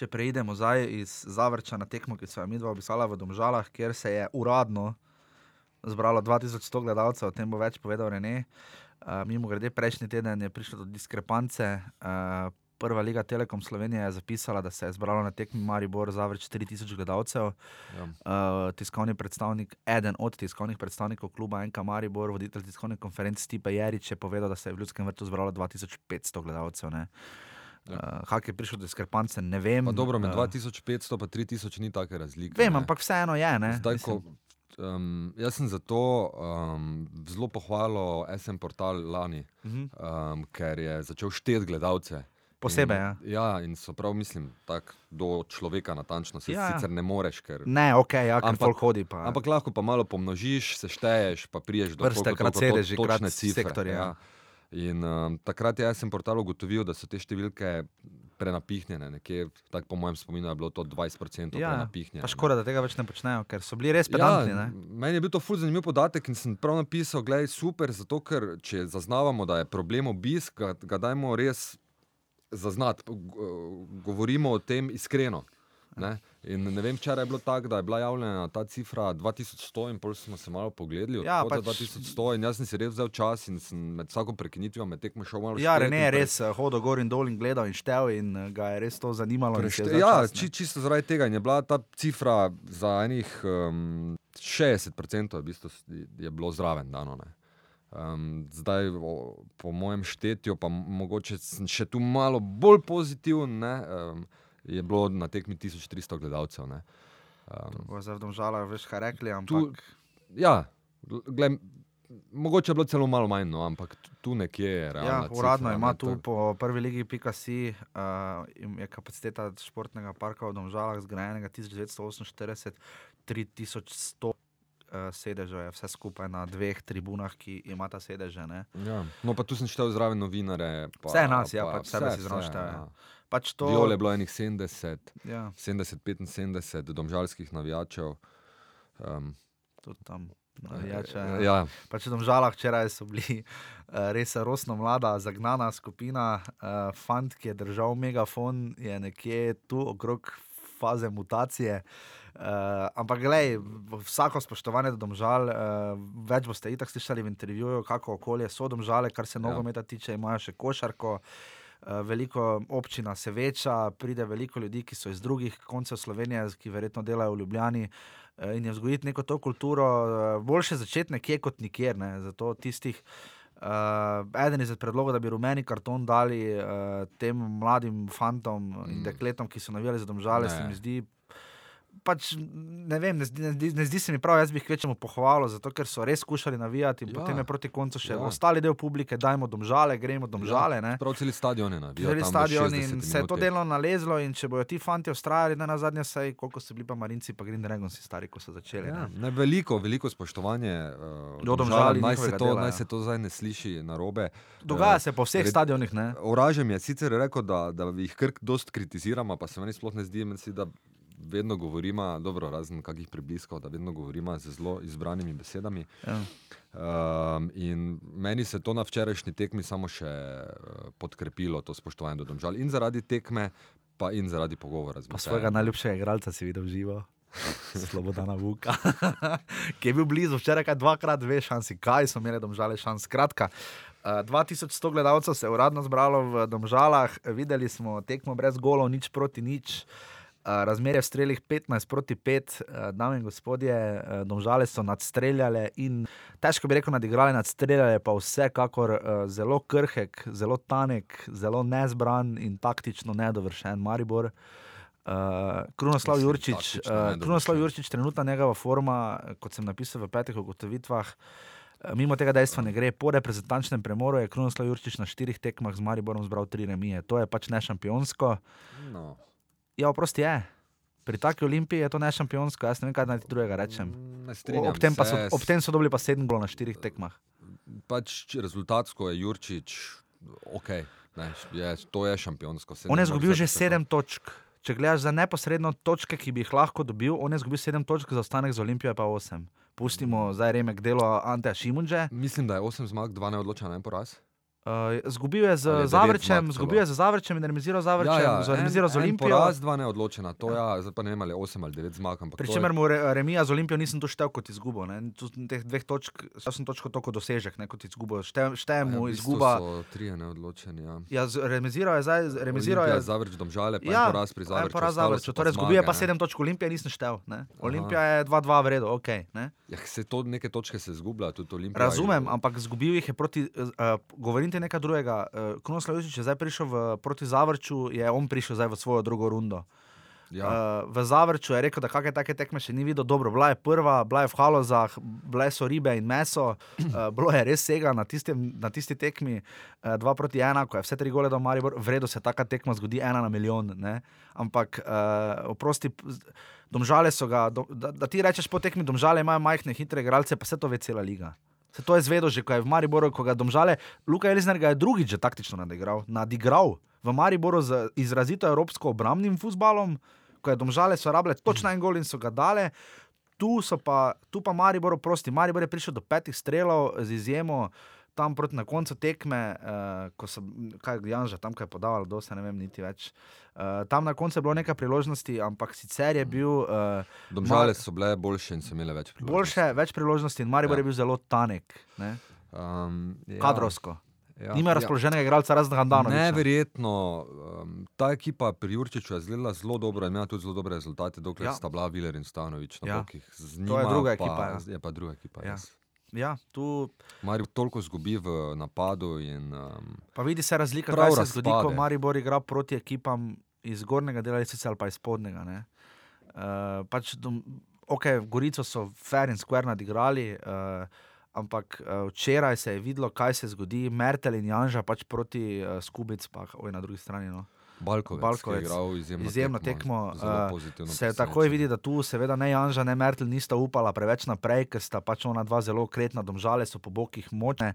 če preidemo zdaj iz Zavrča na tekmo, ki so jo mi dva opisala v Domžalah, kjer se je uradno zbralo 2100 gledalcev, o tem bo več povedal Rene. Uh, mimo grede, prejšnji teden je prišlo do diskrepance. Uh, prva liga Telekom Slovenije je zapisala, da se je zbralo na tekmi Maribor Zavrč 4000 gledalcev. Ja. Uh, tiskovni predstavnik, eden od tiskovnih predstavnikov kluba NK Maribor, voditelj tiskovne konference Stipe Jerič, je povedal, da se je v Ljudskem vrtu zbralo 2500 gledalcev. Ne. Ja. Uh, Hak je prišel do diskrepance, ne vem. Pa dobro, med uh, 2500 in 3000 ni take razlike. Vem, ne. ampak vseeno je. Zdaj, ko, um, jaz sem zato um, zelo pohvalil SM portal lani, uh -huh. um, ker je začel šteti gledalce. Posebej. In, ja. ja, in so prav, mislim, tako do človeka natančno. Se ja, ja. sicer ne moreš, ker. Ne, ok, ja, ampak hodi pa. Ampak lahko pa malo pomnožiš, sešteješ, pa priješ do vrste, krat sedeš, že krat sektorja. Ja. In um, takrat je SM portal ugotovil, da so te številke prenapihnjene. Nekje, tak, po mojem spominu je bilo to 20% ja, prenapihnjene. Škoda, da tega več ne počnejo, ker so bili res pedantni. Ja, meni je bil to fuz zanimiv podatek in sem prav napisal, da je super, zato ker če zaznavamo, da je problem obisk, ga, ga dajmo res zaznati. Govorimo o tem iskreno. Ne? In ne vem, če je bilo tako, da je bila javljena ta cifra 2100, in pol smo se malo pogledali. Ja, pač... 2100, in jaz sem si res vzel čas in sem med vsako prekinitvijo med tekmo šel malo. Ja, ne, res pre... hodil gor in dol in gledal in štel, in eh, ga je res to zanimalo. Prešte... Ja, čas, či, čisto zaradi tega je bila ta cifra za enih um, 60% je, v bistvu, je bilo zraven dano. Um, zdaj, o, po mojem štetju, pa mogoče še tu malo bolj pozitiven. Um, je bilo na tekmi 1300 gledalcev. Um, Zdaj, žalah, veš, kaj rekli. Ampak... Tu, ja, gled, mogoče je bilo celo malo manj, no, ampak tu nekje je. Ja, uradno cifra, ima tu po prvi legi PKC, uh, je kapaciteta športnega parka v Domžalah zgrajenega 1948, 3100. Sedežev je vse skupaj na dveh tribunah, ki imata sedeže. Ja. No, pa tu sem štel zraven novinare. Pa, vse nas, ja, pa, pa sebe si zraven štel. Ja. Pač to... Viole je bilo enih 70, ja. 70, 75 domžalskih navijačev. Um, Tudi tam. Navijača, ja. ja. Pač v Domžalah včeraj so bili uh, res rosno mlada, zagnana skupina. Uh, fant, ki je držal megafon, je nekje tu okrog faze mutacije. Uh, ampak, gledaj, vsako spoštovanje do domžal, uh, več boste itak slišali v intervjuju, kako okolje so domžale, kar se ja. nogometa tiče, imajo še košarko. Uh, veliko občina se veča, pride veliko ljudi, ki so iz drugih koncev Slovenije, ki verjetno delajo v Ljubljani. Eh, in je vzgojiti neko to kulturo, eh, boljše začeti nekje kot nikjer. Ne. Zato tistih, uh, eden izmed predlogov, da bi rumeni karton dali uh, tem mladim fantom in mm. dekletom, ki so navijali za domžale, ne. se mi zdi pač, ne, vem, ne, zdi, ne, zdi, ne zdi se mi prav, jaz bi jih večemu pohvalil, zato ker so res skušali navijati. Ja. Potem je proti koncu še ja. ostali del publike, dajmo domžale, gremo domžale. Ja. Prav celi stadion je navijajo. Celi stadion in se je to delo nalezlo. In če bojo ti fanti ustrajali, da na zadnje sej, koliko so bili pa marinci, pa Green Dragon si stari, ko so začeli. Ja. Ne? Ne, veliko, veliko spoštovanje. Uh, domžale, naj, se to, dela, naj ja. se to zdaj ne sliši na robe. Dogaja uh, se po vseh red, stadionih. Oražem je sicer rekel, da, da jih krk dost kritiziramo, pa se meni sploh ne zdi, da vedno govorimo, dobro, razen kakih približkov, da vedno govorimo z zelo izbranimi besedami. Ja. Um, in meni se to na včerajšnji tekmi samo še uh, podkrepilo, to spoštovanje do domžal. In zaradi tekme, pa in zaradi pogovora z njim. Svojega najljubšega igralca si videl živo. Slobodana Vuka, ki je bil blizu, včeraj kaj dvakrat, dve šansi, kaj so imeli domžale šans. Skratka, uh, eh, 2100 gledalcev se je uradno zbralo v domžalah, videli smo tekmo brez golov, nič proti nič. Uh, razmerje v strelih 15 proti 5, dame in gospodje, domžale so nadstreljale in težko bi rekel, nadigrale nadstreljale, pa vsekakor zelo krhek, zelo tanek, zelo nezbran in taktično nedovršen Maribor. Uh, Krunoslav Jurčič, uh, Krunoslav Jurčič, trenutna njegova forma, kot sem napisal v petih ugotovitvah, mimo tega dejstva ne gre. Po reprezentančnem premoru je Krunoslav Jurčič na štirih tekmah z Mariborom zbral tri remije. To je pač ne šampionsko. No. Ja, oprosti je. Pri taki olimpiji je to ne šampionsko, jaz ne vem, kaj naj drugega rečem. Mm, ob tem, so, ob tem so dobili pa sedem gol na štirih tekmah. Pač rezultatsko je Jurčič ok. Ne, je, to je šampionsko. On je izgubil že sedem točk. Če gledaš za neposredno točke, ki bi jih lahko dobil, on je izgubil sedem točk, za ostanek za Olimpijo pa osem. Pustimo zdaj remek delo Anteja Šimunže. Mislim, da je osem zmag, dva neodločena, en poraz. Uh, zgubil je z Zavrčem, zgubil je z Zavrčem in remiziral Zavrčem, ja, ja, remiziral z Olimpijo. Raz, dva neodločena, to ja. ja, zdaj pa ne vem ali 8 ali 9 zmag. Pričemer je... mu re, remija z Olimpijo nisem to štel kot izgubo. Ne? Tu teh dveh točk, jaz sem točko toliko dosežek, ne kot izgubo. Štejem šte mu ja, izguba. So tri neodločeni, ja. Ja, remiziral je zdaj, remiziral je. Zavrč domžale, pa ja, je poraz pri Zavrču. Poraz Zavrču, torej zgubil je pa 7 točk Olimpije, nisem štel. Ne? Olimpija je 2-2 v redu, ok. Ne? Ja, se to neke točke se zgublja, tudi Olimpija. Razumem, ampak zgubil jih je proti, uh, govorim ti nekaj drugega uh, Krunoslav Južič je zdaj prišel v, proti Zavrču, je on prišel zdaj v svojo drugo rundo. Ja. Uh, v Zavrču je rekel, da kakšne take tekme še ni videl dobro. Bila je prva, bila je v Halozah, bile so ribe in meso, uh, bilo je res vsega na, na tisti tekmi, uh, dva proti ena, ko je vse tri gole do Maribor, vredno se taka tekma zgodi ena na milijon. Ne? Ampak, uh, oprosti, domžale so ga, do, da, da ti rečeš po tekmi, domžale imajo majhne, hitre igralce, pa se to ve cela liga. Se to je zvedel že, ko je v Mariboru, ko ga domžale. Luka Elizner ga je drugič taktično nadigral, nadigral v Mariboru z izrazito evropsko obrambnim futbalom, ko je domžale so rabile točno en gol in so ga dale. Tu, pa, tu pa Maribor, prosti, Maribor je prišel do petih strelov z izjemo tam proti na koncu tekme, uh, ko so, kaj je Janža tam kaj podal, da se ne vem niti več. Uh, tam na koncu je bilo nekaj priložnosti, ampak sicer je bil. Uh, Domžale so bile boljše in so imele več priložnosti. Boljše, več priložnosti in Maribor ja. je bil zelo tanek, um, ja. kadrovsko. Ja, Nima ja. razpoloženega igralca, razen Gandana. Neverjetno. Um, ta ekipa pri Jurčiču je zelo, zelo dobra in ima tudi zelo dobre rezultate, dokler ja. sta bila Viler in Stanovič na ja. bokih. To je druga pa, ekipa. Ja. Je pa druga ekipa. Ja. Ja, tu... Marijo toliko izgubi v napadu. In, um, pa vidi se razlika, kaj se zgodi, ko Marijo igra proti ekipam iz zgornjega dela ali pa iz spodnjega. Uh, pač, ok, Gorico so fair in square nadigrali, uh, ampak uh, včeraj se je videlo, kaj se zgodi. Mertel in Janža pač proti uh, Skubic, pa oj na drugi strani. No. Balkovec, Balkovec, izjemno, izjemno tekmo. tekmo uh, se takoj vidi, da tu seveda ne Janža, ne Mertel nista upala preveč naprej, ker sta pač ona dva zelo kretna, domžale so po bokih močne.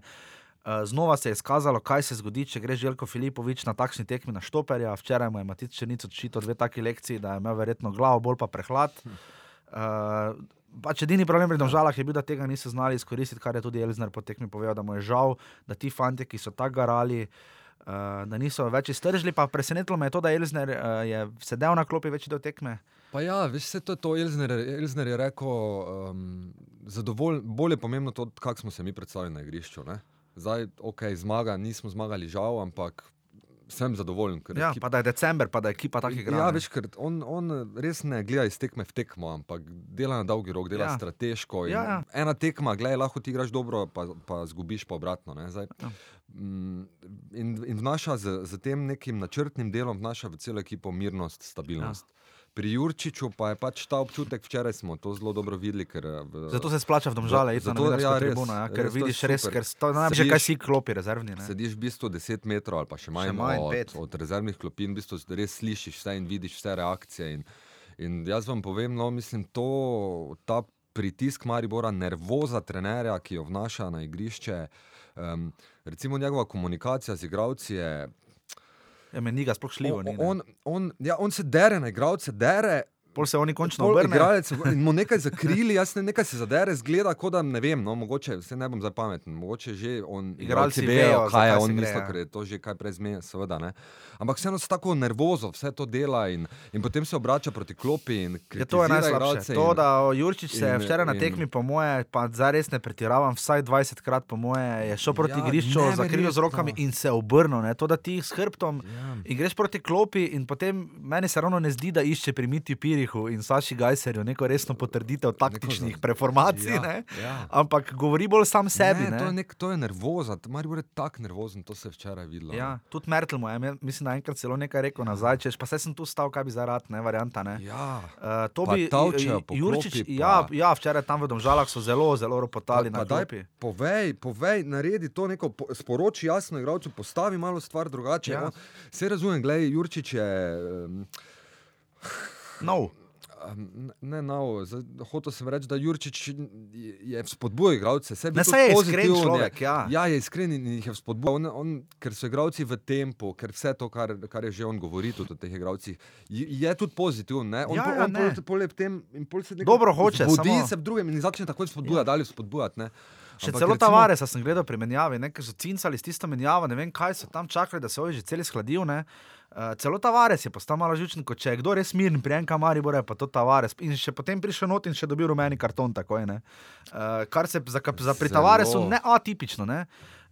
Znova se je izkazalo, kaj se zgodi, če gre Željko Filipovič na takšni tekmi na Štoperja. Včeraj mu je Matic Črnic odšito dve taki lekciji, da je imel verjetno glavo, bolj pa prehlad. Uh, pač edini problem pri domžalah je bil, da tega niso znali izkoristiti, kar je tudi Elzner po tekmi povedal, da mu je žal, da ti fanti, ki so tako garali, uh, uh, da niso več iztržili. Pa presenetilo me je to, da Elzner, uh, je sedel na klopi več do tekme. Pa ja, veš, vse to je to. Elzner, Elzner je rekel, um, zadovolj, bolj je pomembno to, kako smo se mi predstavili na igrišču. Ne? Zdaj, ok, zmaga, nismo zmagali, žal, ampak sem zadovoljen. Ja, ekipa, pa da je december, pa da je ekipa tako igra. Ja, veš, ker on, on res ne gleda iz tekme v tekmo, ampak dela na dolgi rok, dela ja. strateško. Ja, ja. Ena tekma, gledaj, lahko ti igraš dobro, pa, pa zgubiš pa obratno. Zdaj, ja. In, in vnaša z, z tem nekim načrtnim delom, vnaša v celo ekipo mirnost, stabilnost. Ja. Pri Jurčiču pa je pač ta občutek, včeraj smo to zelo dobro videli. Ker, eh, v, zato se splača v domžale, da to je ja, tribuna, ja, ker res, vidiš res, ker to je najbolje, kaj si klopi rezervni. Ne? Sediš v bistvu 10 metrov ali pa še manj, še manj od, od rezervnih klopi in v bistvu res slišiš vse in vidiš vse reakcije. In, in jaz vam povem, no, mislim, to, ta pritisk Maribora, nervoza trenerja, ki jo vnaša na igrišče, um, recimo njegova komunikacija z igravci je Ja, meni ga sploh šljivo. On, on, on, ja, on se dere na igralce, dere. Pol se oni končno obrnejo. In mu nekaj zakrili, jaz ne nekaj se zadere, zgleda, kot da ne vem, no, mogoče se ne bom zapameten, mogoče že on, igralci vejo, kaj je on mislil, ker je to že kaj prezmeje, seveda ne. Ampak vseeno se tako nervozo vse to dela in, in potem se obrača proti klopi. Je to je najslabše. To, da Jurčič se je včeraj na tekmi, po moje, pa zares ne pretiravam, vsaj 20 krat po moje, je šel proti ja, grišču, zakril z rokami in se obrnil. Ne. To, da ti s hrbtom ja. in greš proti klopi in potem meni se ravno ne zdi, da išče pri Miti Pirihu in Saši Gajserju neko resno potrditev taktičnih preformacij, ja, ja. ampak govori bolj sam sebi. Ne, ne. To, je nek, to je nervoza, Mari bo tako nervozen, to se je včeraj videlo. Ja, tudi Mertel mu je, mislim, da enkrat celo nekaj rekel nazaj, češ pa se sem tu stal, kaj bi zarad, ne varianta. Ne. Ja, uh, to bi Tavčev, Jurčič, ja, ja, včeraj tam v Domžalah so zelo, zelo ropotali pa, pa na klopi. Povej, povej, naredi to neko, sporoči jasno igralcu, postavi malo stvar drugače. Ja. Vse razumem, gledaj, Jurčič je. Um, No. Ne, no, hotel sem reči, da Jurčič je spodbujal igralce. Ne, se je iskren človek. Ja. ja, je iskren in jih je spodbujal. On, on, ker so igralci v tempu, ker vse to, kar, kar je že on govoril o teh igralcih, je tudi pozitivno. On, ja, po, ja, on pol, pol je tem in pol se nekaj dobro hoče. Zbudi samo... se v drugem in začne takoj spodbujati, ja. dalje spodbujati. Še Ampak celo recimo... Tavares sem gledal pri menjavi, ker so cincali s tisto menjavo, ne vem kaj so tam čakali, da se ovi že celi skladijo. Uh, celo Tavares je postal malo žučen, kot če je kdo res miren, prijem kamari, bo rekel, to Tavares. In še potem prišel not in še dobil rumeni karton. Takoj, uh, kar se za, za pri Tavaresu ne atipično. Ne?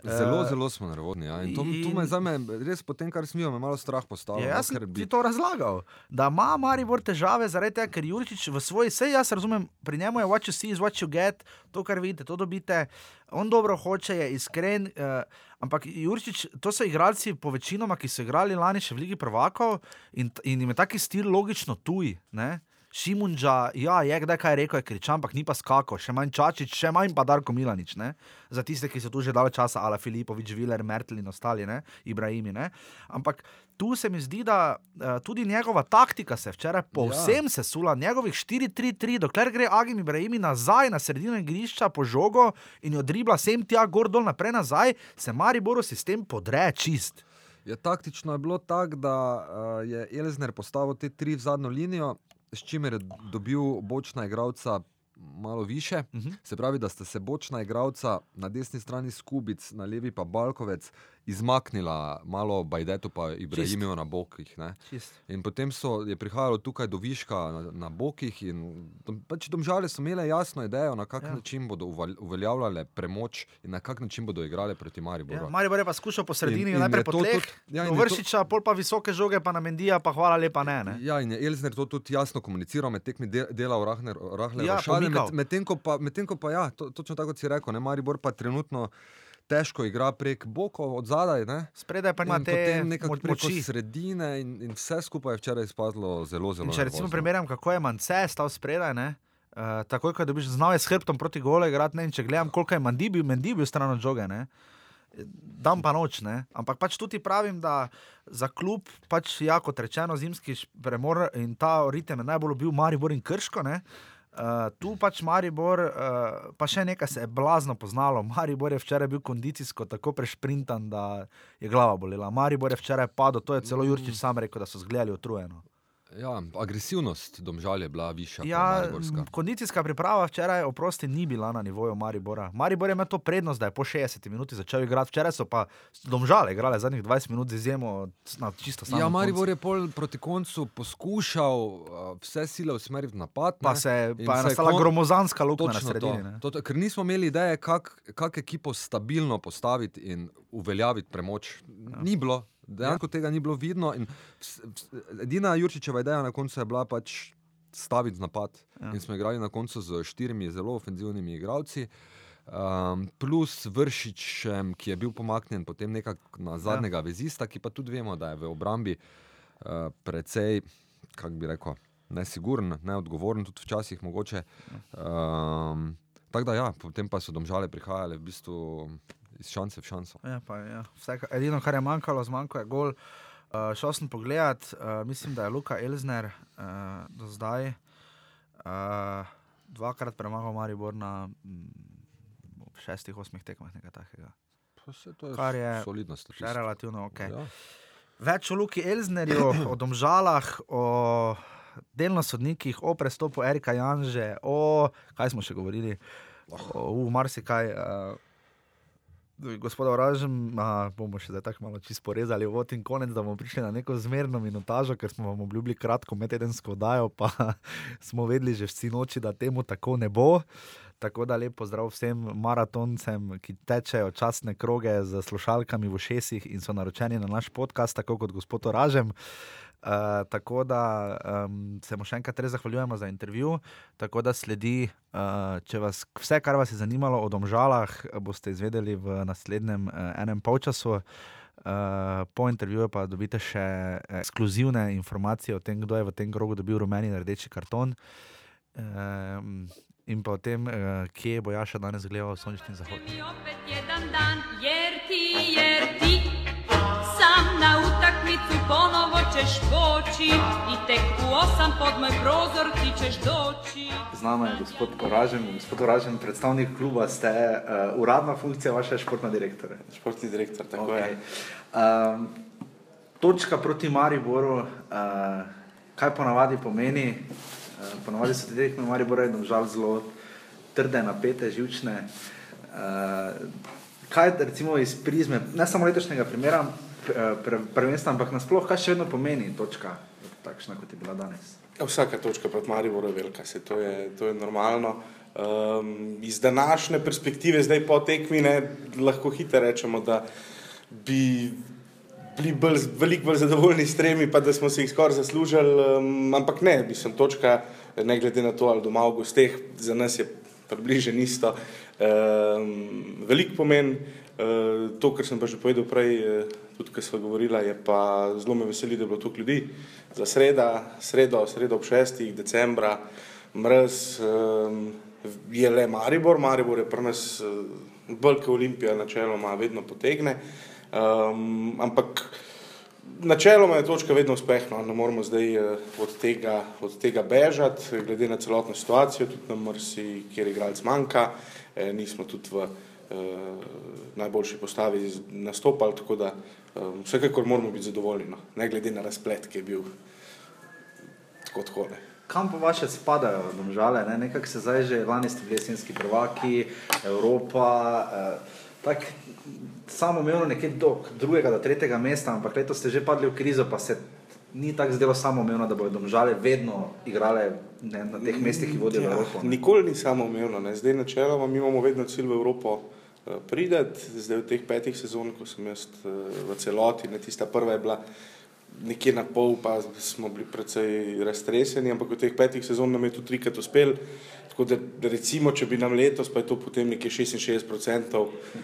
Zelo, uh, zelo smo nervozni. Ja. To, to me za me, res po tem, kar smijo, me malo strah postavlja. Ja, jaz sem bi... ti to razlagal, da ima Maribor težave zaradi tega, ker Jurčič v svoji sej, jaz razumem, pri njemu je what you see is what you get, to, kar vidite, to dobite. On dobro hoče, je iskren. Uh, ampak Jurčič, to so igralci, po večinoma, ki so igrali lani še v Ligi Prvakov in, in jim je taki stil logično tuj. Ne? Šimunča, ja, je kdaj kaj rekel, je kričal, ampak ni pa skako, še manj Čačič, še manj pa Darko Milanič. Ne? Za tiste, ki so tu že dalj časa, ali Filipovič, Viler, Mertel in ostali, ne? Ibrahimi. Ne? Ampak tu se mi zdi, da uh, tudi njegova taktika se včeraj povsem ja. sesula, njegovih 4-3-3, dokler gre Agim Ibrahimi nazaj na sredino igrišča po žogo in jo dribla sem tja, gor dol naprej nazaj, se Mariboru sistem podre čist. Ja, taktično je bilo tako, da uh, je Elzner postavil te tri v zadnjo linijo, s čimer je dobil bočna igralca malo više. Uh mhm. -huh. Se pravi, da sta se bočna igralca na desni strani Skubic, na levi pa Balkovec izmaknila malo Bajdetu, pa Ibrahimijo na bokih. In potem so, je prihajalo tukaj do viška na, na bokih. Pač domžale so imele jasno idejo, na kak ja. način bodo uveljavljale premoč in na kak način bodo igrale proti Mariboru. Ja, Maribor je pa skušal po sredini, in, in najprej po tleh, ja, vršiča, pol pa visoke žoge, pa na Mendija, pa hvala lepa ne. ne? Ja, in je Elzner to tudi jasno komuniciral med tekmi dela v Rahner, Rahle, ja, Rašale, med, medtem ko pa, med ko pa ja, to, točno tako si rekel, ne, Maribor pa trenutno težko igra prek bokov, od zadaj. Ne? Spredaj pa ima te moči. Sredine in, in vse skupaj je včeraj izpadlo zelo, zelo. Če recimo primerjam, kako je Mance stal spredaj. Ne? Uh, takoj, ko dobiš znal je s hrbtom proti gole, grad, ne, če gledam, koliko je Mandi bil, Mandi bil stran od žoge, ne. dan pa noč. Ne. Ampak pač tudi pravim, da za klub, pač, ja, kot rečeno, zimski premor in ta ritem je najbolj bil Maribor in Krško. Ne. Uh, tu pač Maribor, uh, pa še nekaj se je blazno poznalo. Maribor je včeraj bil kondicijsko tako prešprintan, da je glava bolela. Maribor je včeraj padel, to je celo Jurčič sam rekel, da so zgledali utrujeno. Ja, agresivnost domžal je bila višja. Ja, kondicijska priprava včeraj, oprosti, ni bila na nivoju Maribora. Maribor je imel to prednost, da je po 60 minutah začel igrati. Včeraj so pa domžale igrale zadnjih 20 minut z izjemo na čisto samo. Ja, Maribor je pol proti koncu poskušal vse sile usmeriti v napad. Pa, se, pa je nastala kon... gromozanska luknja na sredini. To. To, ker nismo imeli ideje, kako kak ekipo stabilno postaviti in uveljaviti premoč. Ja. Ni bilo. Dejansko ja. tega ni bilo vidno. Edina Jurčičeva ideja na koncu je bila pač staviti napad. Ja. In smo igrali na koncu z štirimi zelo ofenzivnimi igralci. Um, plus vršičem, ki je bil pomaknjen potem nekako na zadnjega ja. vezista, ki pa tudi vemo, da je v obrambi uh, precej, kako bi rekel, nesiguren, neodgovoren, tudi včasih mogoče. Um, tako da ja, potem pa so domžale prihajale v bistvu iz šanse v šanso. Ja, pa, ja. Vse, edino, kar je manjkalo, zmanjkalo je gol. Uh, šel sem pogledat, uh, mislim, da je Luka Elzner uh, do zdaj uh, dvakrat premagal Maribor na mm, šestih, osmih tekmah, nekaj takega. Je kar je solidno stvar. Relativno ok. Ja. Več o Luki Elznerju, o domžalah, o delno sodnikih, o prestopu Erika Janže, o kaj smo še govorili, o, o marsikaj. Uh, Gospod Oražem, bomo še tako malo čisto porezali v in konec, da bomo prišli na neko zmerno minutažo, ker smo vam obljubili kratko medtedensko dajo, pa smo vedeli že vsi noči, da temu tako ne bo. Tako da lepo zdrav vsem maratoncem, ki tečejo časne kroge z slušalkami v šestih in so naročeni na naš podcast, tako kot gospod Oražem. Uh, tako da um, se mu še enkrat res zahvaljujemo za intervju. Tako da sledi, uh, če vas vse, kar vas je zanimalo o domžalah, boste izvedeli v naslednjem uh, enem polčasu. Uh, po intervjuju pa dobite še ekskluzivne informacije o tem, kdo je v tem grogu dobil rumeni in rdeči karton. Uh, in pa o tem, uh, kje bo Jaša danes gledal sončni zahod. Dan jer ti, jer ti, sam na utakmicu ponovno ćeš poći i tek u osam pod moj prozor ti ćeš doći. Z nama je gospod Koražen. Gospod Koražen, predstavnik kluba, ste uh, uradna funkcija vaše športna direktore. Športni direktor, tako okay. je. Um, točka proti Mariboru, uh, kaj ponavadi pomeni? Uh, ponavadi so te tekme Maribora in žal zelo trde, napete, živčne. Uh, kaj recimo iz prizme, ne samo letošnjega primera, prvenstva, ampak nasplošno, kaj še vedno pomeni točka, takšna kot je bila danes? Ja, vsaka točka pred Mariborom je velika, se to je, to je normalno. Um, iz današnje perspektive, zdaj po tekmi, ne, lahko hitro rečemo, da bi bili bolj, veliko bolj zadovoljni s tremi, pa da smo si jih skoraj zaslužili, um, ampak ne, bi sem točka, ne glede na to, ali doma v gosteh, za nas je približen isto. Um, velik pomen, uh, to, kar sem pa že povedal prej, uh, tudi kar smo govorili, je pa zelo me veseli, da je bilo tu ljudi za sreda, sredo, sredo ob 6. decembra, mrz, um, je le Maribor, Maribor je pri nas uh, bolj kot Olimpija, načeloma vedno potegne. Um, ampak načeloma je točka vedno uspešna, ne moramo zdaj uh, od, tega, od tega bežati, glede na celotno situacijo, tudi na mrsi, kjer igralec manjka, eh, nismo tudi v najboljši postavi nastopali, tako da um, vsekakor moramo biti zadovoljni, no. ne glede na razplet, ki je bil tako odhode. Kam pa vaše spadajo, domžale, ne? nekako se zdaj že lani ste bili jesenski prvaki, Evropa, eh, tako samo imelo nekaj do drugega do tretjega mesta, ampak letos ste že padli v krizo, pa se ni tako zdelo samo umevno, da bodo domžale vedno igrale ne, na teh mestih, ki vodijo ja, Evropo. Ne. Nikoli ni samo umevno, zdaj načeloma mi imamo vedno cilj v Evropo. Prideti, zdaj v teh petih sezonah, ko sem jaz eh, v celoti, ne tista prva je bila nekje na pol, pa smo bili precej raztreseni, ampak v teh petih sezonah nam je tudi trikrat uspel. Tako da, recimo, če bi nam letos, pa je to potem nekje 66%,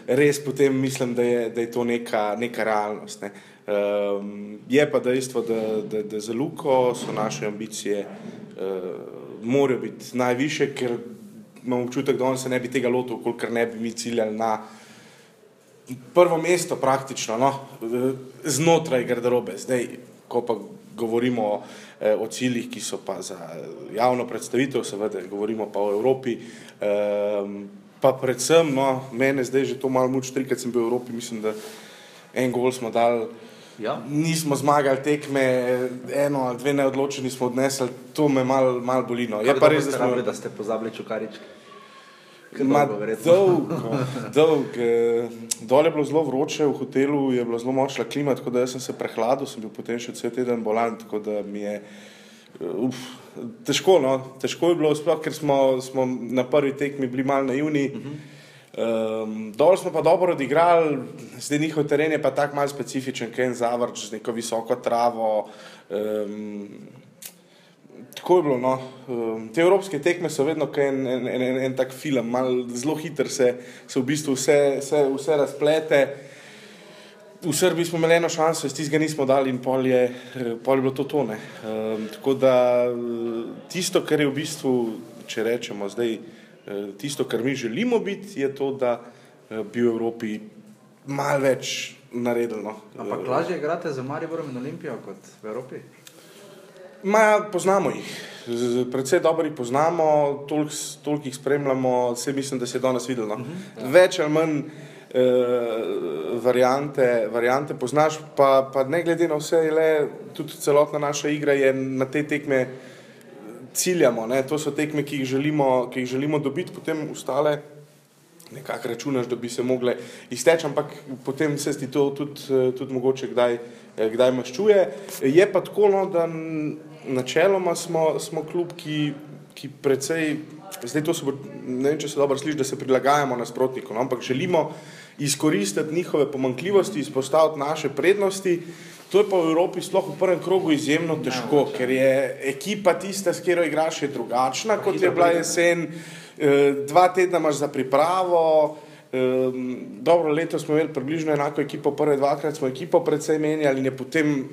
res potem mislim, da je, da je to neka, neka realnost. Ne. Um, je pa dejstvo, da, da, da za Luko so naše ambicije, uh, morajo biti najviše, ker imam občutek, da on se ne bi tega lotil, kolikor ne bi mi ciljali na prvo mesto, praktično, no, znotraj garderobe. Zdaj, ko pa govorimo o, eh, o ciljih, ki so pa za javno predstavitev, seveda, govorimo pa o Evropi. Um, pa predvsem, no, mene zdaj že to malo muči, trikrat sem bil v Evropi, mislim, da en gol smo dali. Ja. Nismo zmagali tekme, eno ali dve neodločeni smo odnesli, to me malo mal boli. No. Je pa res, da, smo... da ste pozabili čukaričke. Dolg, dolg. Eh, dol je bilo zelo vroče, v hotelu je bilo zelo močna klima, tako da sem se prehladil, sem bil potem še cel teden bolan, tako da mi je eh, uf, težko. No? Težko je bilo, sploh, ker smo, smo na prvi tekmi bili mal naivni. Uh -huh. Um, dol smo pa dobro odigrali, zdaj njihov teren je pa tako mal specifičen, ker je zavrč z neko visoko travo. Um, Tako je bilo. No. Ehm, te evropske tekme so vedno en, en, en, en, en tak film, zelo hiter se, se v bistvu vse, vse, vse razplete. V Srbiji smo imeli eno šanso, iz tistega nismo dali in pol je, pol je bilo to tone. Um, tako da tisto, kar je v bistvu, če rečemo zdaj, tisto, kar mi želimo biti, je to, da eh, bi v Evropi malo več naredili. No. Ampak lažje igrate za Mariborom in Olimpijo kot v Evropi? Ma, poznamo jih, predvsej dobro jih poznamo, toliko tolik jih spremljamo, vse mislim, da se je danes videlo. No. Uh mhm. -huh, ja. Več ali manj eh, variante, variante poznaš, pa, pa ne glede na vse, le, tudi celotna naša igra je na te tekme ciljamo, ne? to so tekme, ki jih želimo, ki jih želimo dobiti, potem ostale nekako računaš, da bi se mogle izteči, ampak potem se ti to tudi, tudi mogoče kdaj, kdaj maščuje. Je pa tako, no, da načeloma smo, smo klub, ki, ki precej, zdaj to se bo, ne vem, če se dobro sliši, da se prilagajamo nasprotnikom, no, ampak želimo izkoristiti njihove pomankljivosti, izpostaviti naše prednosti. To je pa v Evropi, sploh v prvem krogu, izjemno težko, ker je ekipa tista, s katero igraš, drugačna kot je bila jesen. Eh, dva tedna imaš za pripravo. Dobro, leto smo imeli približno enako ekipo, prve dvakrat smo ekipo predvsej menjali, in potem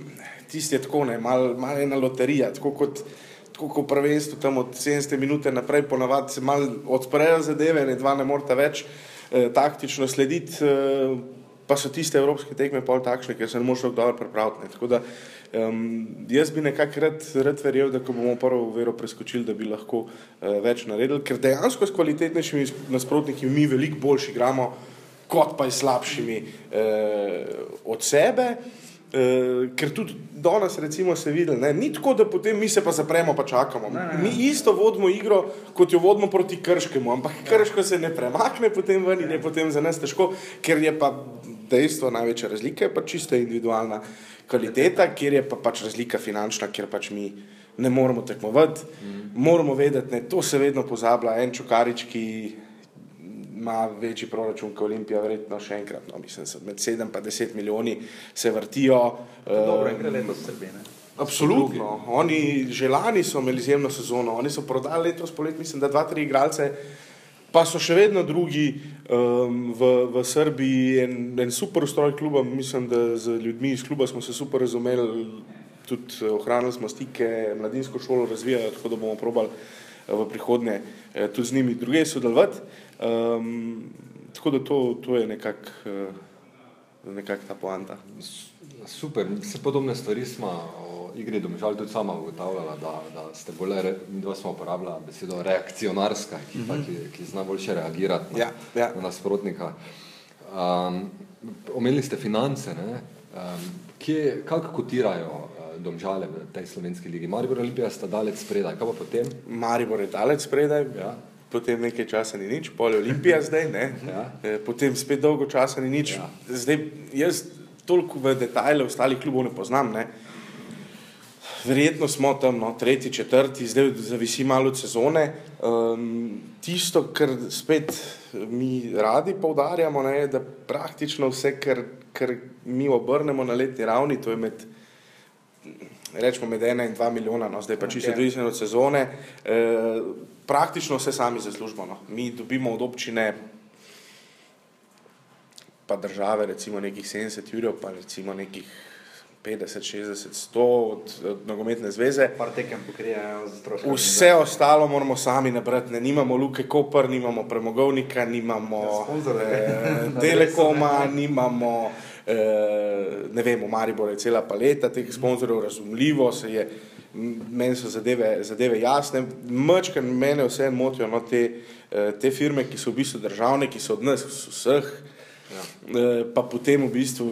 tisti je tako, malo mal ena loterija, tako kot, tako kot prvenstvo, tam od 70 minut naprej, ponavadi se malo odprejo zadeve, ne dva ne morata več eh, taktično slediti, eh, pa so tiste evropske tekme pol takšne, ker se ne moreš dobro pripraviti. Tako da um, jaz bi nekako rad, rad verjel, da ko bomo prvo vero preskočili, da bi lahko uh, več naredili, ker dejansko s kvalitetnejšimi nasprotniki mi veliko boljši igramo, kot pa s slabšimi uh, od sebe. Uh, ker tudi danes, recimo, se vidi, da ni tako, da potem mi se pa zapremo, pa čakamo. Ne, ne. Mi isto vodimo igro, kot jo vodimo proti krškemu, ampak ja. krško se ne premakne potem ven in je potem za nas težko, ker je pa dejstvo, največja razlika je pa čista individualna kvaliteta, kjer je pa pač razlika finančna, ker pač mi ne moramo tekmovati. Mm. Moramo vedeti, da to se vedno pozablja, en čukarič, ki ima večji proračun kot Olimpija, verjetno še enkrat. No, mislim, med 7 in 10 milijoni se vrtijo. Dobro, in gre letos srbene. Absolutno. Oni že lani so imeli izjemno sezono, oni so prodali letos polet, mislim, da dva, tri igralce, pa so še vedno drugi um, v, v Srbiji, en, en super ustroj kluba, mislim, da z ljudmi iz kluba smo se super razumeli, tudi ohranili smo stike, mladinsko šolo razvijali, tako da bomo probali v prihodnje eh, tudi z njimi druge sodelovati. Um, tako da to, to je nekako uh, nekak ta poanta. Super, vse podobne stvari smo igri domžal tudi sama ugotavljala, da, da ste bolj, mi dva smo uporabljala besedo reakcionarska, ki, mm -hmm. ki, ki zna boljše reagirati na, ja, ja. na nasprotnika. Um, omenili ste finance, ne? Um, kje, kako kotirajo uh, domžale v tej slovenski ligi? Maribor Olimpija sta dalec spredaj, kaj pa potem? Maribor je dalec spredaj, ja potem nekaj časa ni nič, pol je Olimpija zdaj, ja. E, potem spet dolgo časa ni nič. Ja. Zdaj, jaz toliko v detajle ostalih klubov ne poznam. Ne. Verjetno smo tam no, tretji, četrti, zdaj zavisi malo od sezone. Um, tisto, kar spet mi radi poudarjamo, ne, je, da praktično vse, kar, kar mi obrnemo na letni ravni, to je med rečemo med ena in dva milijona, no, zdaj pa čisto odvisno od sezone, eh, praktično vse sami zaslužimo. No. Mi dobimo od občine, pa države, recimo nekih 70 jurjev, pa recimo nekih 50, 60, 100 od, od nogometne zveze. Vse ostalo moramo sami nabrati. Ne nimamo Luke Koper, nimamo premogovnika, nimamo ja, eh, Telekoma, nimamo Eh, ne vem, v Mariboru je cela paleta teh sponzorjev, razumljivo se je, meni so zadeve, zadeve jasne, mečkaj mene vse motijo no, te, eh, te firme, ki so v bistvu državne, ki so od nas vseh, ja. Eh, pa potem v bistvu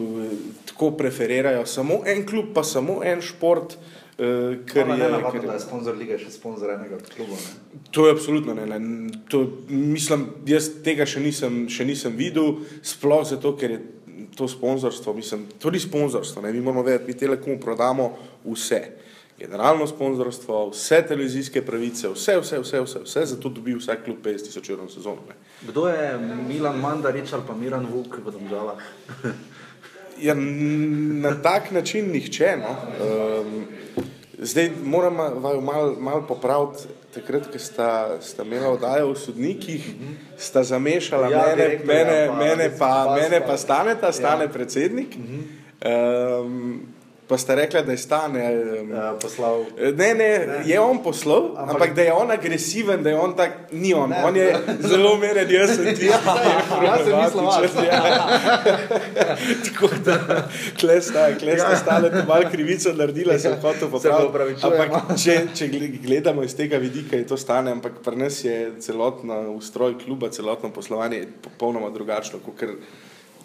tako preferirajo samo en klub, pa samo en šport. Uh, ker je to nekaj, kar je sponzor lige, še sponzor enega kluba. Ne? To je absolutno ne. ne. To, mislim, jaz tega še nisem, še nisem videl, sploh zato, ker je to sponzorstvo, mislim, to ni sponzorstvo, ne? mi moramo vedeti, mi telekomu prodamo vse. Generalno sponzorstvo, vse televizijske pravice, vse, vse, vse, vse, vse zato dobi vsak klub 50 tisoč evrov sezono. Ne? Kdo je Milan Mandarič ali pa Miran Vuk v državah? ja, na tak način nihče. No? Um, zdaj moram malo mal popraviti takrat, ko sta, sta imela oddajo v sodnikih, sta zamešala ja, mene, direktor, mene, ja, pa, mene, pa, mene pa staneta, stane ja. predsednik. Um, Pa ste rekli, da je stane. Ja, poslal. Ne, ne, ne, je on poslal, ampak, ampak da je on agresiven, da je on tak, ni on. Ne, on je ne. zelo meren, jaz sem ti. Ja, jaz sem mislil, da je to. Tako da, kle sta, kle sta ja. stale, to malo krivico naredila, sem hotel popraviti. Ampak če, če gledamo iz tega vidika, je to stane, ampak pri nas je celotno ustroj kluba, celotno poslovanje popolnoma drugačno, kot ker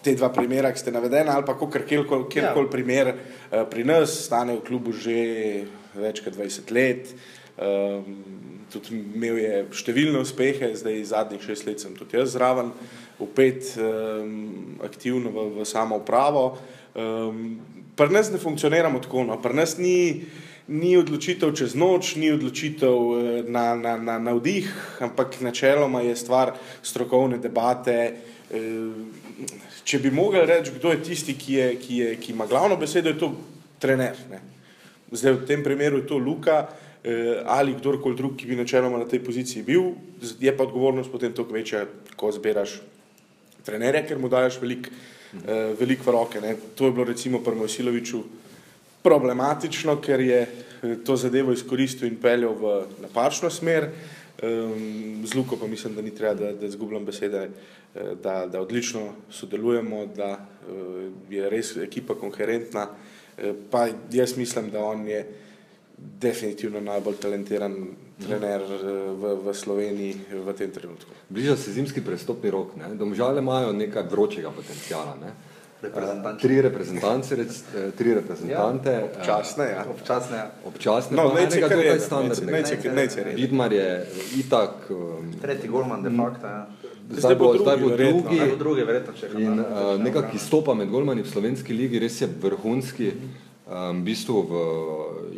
te dva primera, ki ste navedeni, ali pa kjerkoli kjer ja. primer uh, pri nas, stane v klubu že več kot 20 let. Um, tudi imel je številne uspehe, zdaj zadnjih šest let sem tudi jaz zraven, upet um, aktivno v, v samo upravo. Um, Pri nas ne funkcioniramo tako, no. pri nas ni, ni odločitev čez noč, ni odločitev eh, na, na, na, na vdih, ampak načeloma je stvar strokovne debate. Eh, če bi mogli reči, kdo je tisti, ki, je, ki, je, ki ima glavno besedo, je to trener. Ne. Zdaj v tem primeru je to Luka eh, ali kdorkoli drug, ki bi načeloma na tej poziciji bil, je pa odgovornost potem toliko večja, ko zbiraš trenerja, ker mu daš veliko uh, velik v roke. Ne. To je bilo recimo pri Mojsiloviču problematično, ker je to zadevo izkoristil in peljal v napačno smer. Um, z Luko pa mislim, da ni treba, da, da zgubljam besede, da, da odlično sodelujemo, da uh, je res ekipa konkurentna. Pa jaz mislim, da on je definitivno najbolj talentiran trener v, v Sloveniji v tem trenutku. Bliža se zimski prestopni rok, ne? domžale imajo nekaj vročega potencijala. Ne? Uh, tri reprezentance, rec, eh, tri reprezentante. Ja, občasne, ja. Občasne, ja. občasne no, pa enega tukaj standardnega. Vidmar je itak... Um, Tretji golman de facto, ja. Zdaj bo, zdaj bo drugi, zdaj bo drugi verjetno, če in, uh, nekak izstopa med golmani v slovenski ligi, res je vrhunski. Um, v bistvu v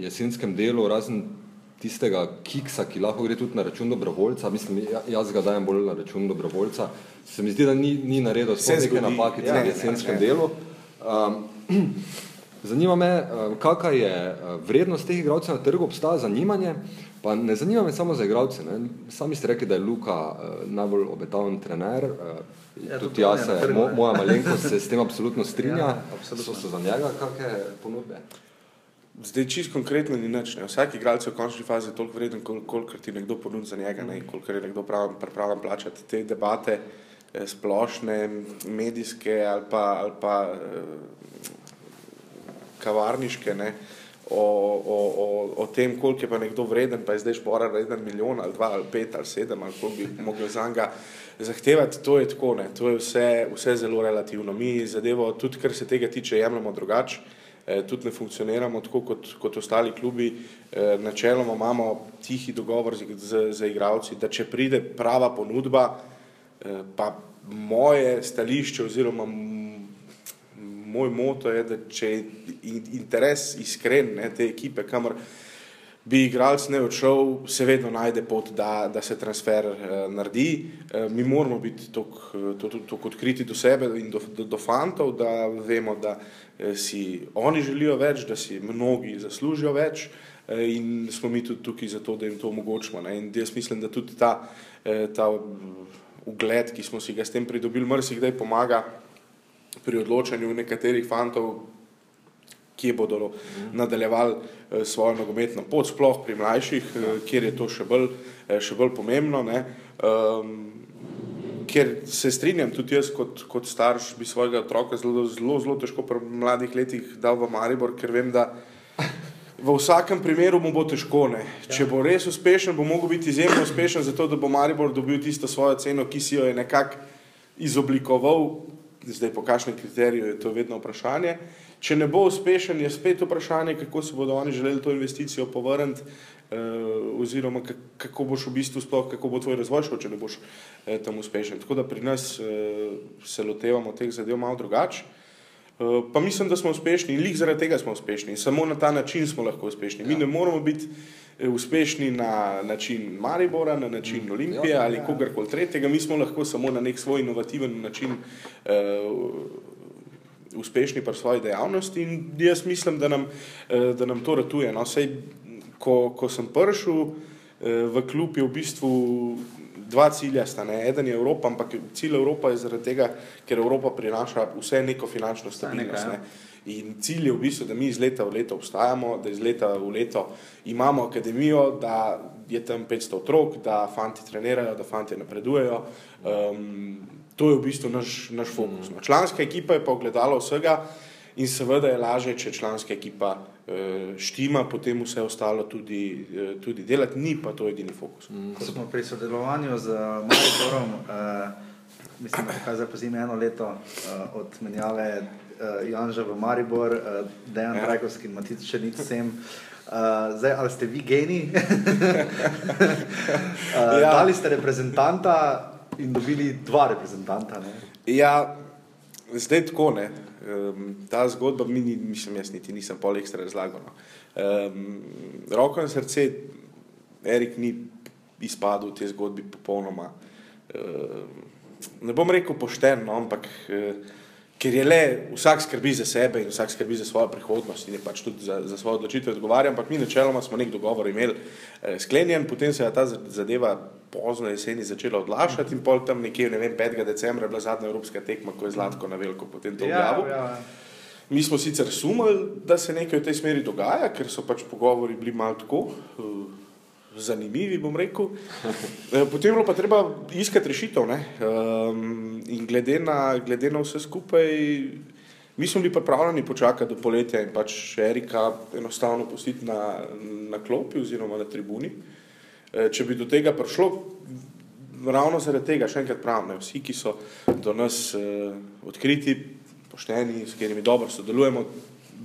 jesenskem delu, razen tistega kiksa, ki lahko gre tudi na račun dobrovoljca, mislim, ja, jaz ga dajem bolj na račun dobrovoljca, se mi zdi, da ni, ni naredil sploh neke napake ja, v jesenskem ja, delu. Um, zanima me, kakva je vrednost teh igralcev na trgu, obstaja zanimanje, pa ne zanima me samo za igralce. Ne? Sami ste rekli, da je Luka uh, najbolj obetaven trener, uh, ja, tudi jaz, se, mo, moja malenkost se s tem absolutno strinja, ja, absolutno. so se za njega kakšne ponudbe. Zdaj, čist konkretno ni nič. Ne. Vsak igralec v končni fazi je toliko vreden, kol koliko ti nekdo ponudi za njega, ne, koliko je nekdo pripravljen plačati te debate, eh, splošne, medijske ali pa, ali pa eh, kavarniške, ne, o, o, o, o tem, koliko je pa nekdo vreden, pa je zdaj špora vreden milijon ali dva ali pet ali sedem ali koliko bi mogel za njega zahtevati, to je tako, ne. to je vse, vse zelo relativno. Mi zadevo, tudi kar se tega tiče, jemljamo drugače. Eh, tudi ne funkcioniramo tako kot, kot ostali klubi. Eh, načeloma imamo tihi dogovor z, z, z igravci, da če pride prava ponudba, eh, pa moje stališče oziroma moj moto je, da če je interes iskren ne, te ekipe, kamor bi igralec ne odšel, se vedno najde pot, da, da se transfer uh, naredi. Uh, mi moramo biti tako odkriti do sebe in do, do, do fantov, da vemo, da si oni želijo več, da si mnogi zaslužijo več uh, in smo mi tudi tukaj zato, da jim to omogočimo. Ne? In jaz mislim, da tudi ta, uh, ta ugled, ki smo si ga s tem pridobili, mrsikdaj pomaga pri odločanju nekaterih fantov, kje bodo nadaljevali eh, svojo nogometno pot, sploh pri mlajših, eh, kjer je to še bolj, eh, še bolj pomembno. Um, ker se strinjam, tudi jaz kot, kot starš bi svojega otroka zelo, zelo, zelo težko pri mladih letih dal v Maribor, ker vem, da v vsakem primeru mu bo težko. Ne. Če bo res uspešen, bo mogel biti izjemno uspešen, zato da bo Maribor dobil tisto svojo ceno, ki si jo je nekako izoblikoval. Zdaj, po kakšnem kriteriju je to vedno vprašanje. Če ne bo uspešen, je spet vprašanje, kako se bodo oni želeli to investicijo povrniti, eh, oziroma kako boš v bistvu sploh, kako bo tvoj razvoj šel, če ne boš eh, tam uspešen. Tako da pri nas eh, se lotevamo teh zadev malo drugače. Eh, pa mislim, da smo uspešni in lih zaradi tega smo uspešni. Samo na ta način smo lahko uspešni. Mi ja. ne moramo biti uspešni na način Maribora, na način mm. Olimpije ja, ali ja. kogarkoli tretjega. Mi smo lahko samo na nek svoj inovativen način. Eh, uspešni pri svoji dejavnosti in jaz mislim, da nam, eh, da nam to ratuje. No, sej, ko, ko sem prišel eh, v klub, je v bistvu dva cilja. Sta, ne? Eden je Evropa, ampak cilj Evropa je zaradi tega, ker Evropa prinaša vse neko finančno stabilnost. Ne? In cilj je v bistvu, da mi iz leta v leto obstajamo, da iz leta v leto imamo akademijo, da je tam 500 otrok, da fanti trenirajo, da fanti napredujejo. Um, To je v bistvu naš, naš fokus. No. Članska ekipa je pa ogledala vsega in seveda je lažje, če članska ekipa uh, štima, potem vse ostalo tudi, uh, tudi delati, ni pa to edini fokus. Mm. Ko smo pri sodelovanju z Mariborom, uh, mislim, da je zdaj eno leto uh, od menjave uh, Janža v Maribor, uh, Dejan ja. Rajkovski in Matic še nič sem. Uh, zdaj, ali ste vi geni? uh, ja. Dali ste reprezentanta in dobili dva reprezentanta. Ne? Ja, zdaj tako ne. Um, ta zgodba mi ni, mislim, jaz niti nisem pol ekstra razlagal. No. Um, roko na srce, Erik ni izpadel v tej zgodbi popolnoma. Uh, ne bom rekel pošteno, no, ampak. Uh, ker je le vsak skrbi za sebe in vsak skrbi za svojo prihodnost in je pač tudi za, za svoje odločitve odgovarjal, ampak mi načeloma smo nek dogovor imeli eh, sklenjen, potem se je ta zadeva pozno jeseni začela odlašati in pol tam nekje, ne vem, 5. decembra je bila zadnja evropska tekma, ko je Zlatko na veliko potem to ja, objavil. Ja, ja. Mi smo sicer sumili, da se nekaj v tej smeri dogaja, ker so pač pogovori bili malo tako. Zanimivi, bom rekel. Eh, potem je bilo pa treba iskati rešitev. Um, in glede na, glede na vse skupaj, mi smo bili pripravljeni počakati do poletja in pač Erika enostavno pustiti na, na klopi oziroma na tribuni. Eh, če bi do tega prišlo, ravno zaradi tega, še enkrat pravim, vsi, ki so do nas uh, odkriti, pošteni, s katerimi dobro sodelujemo,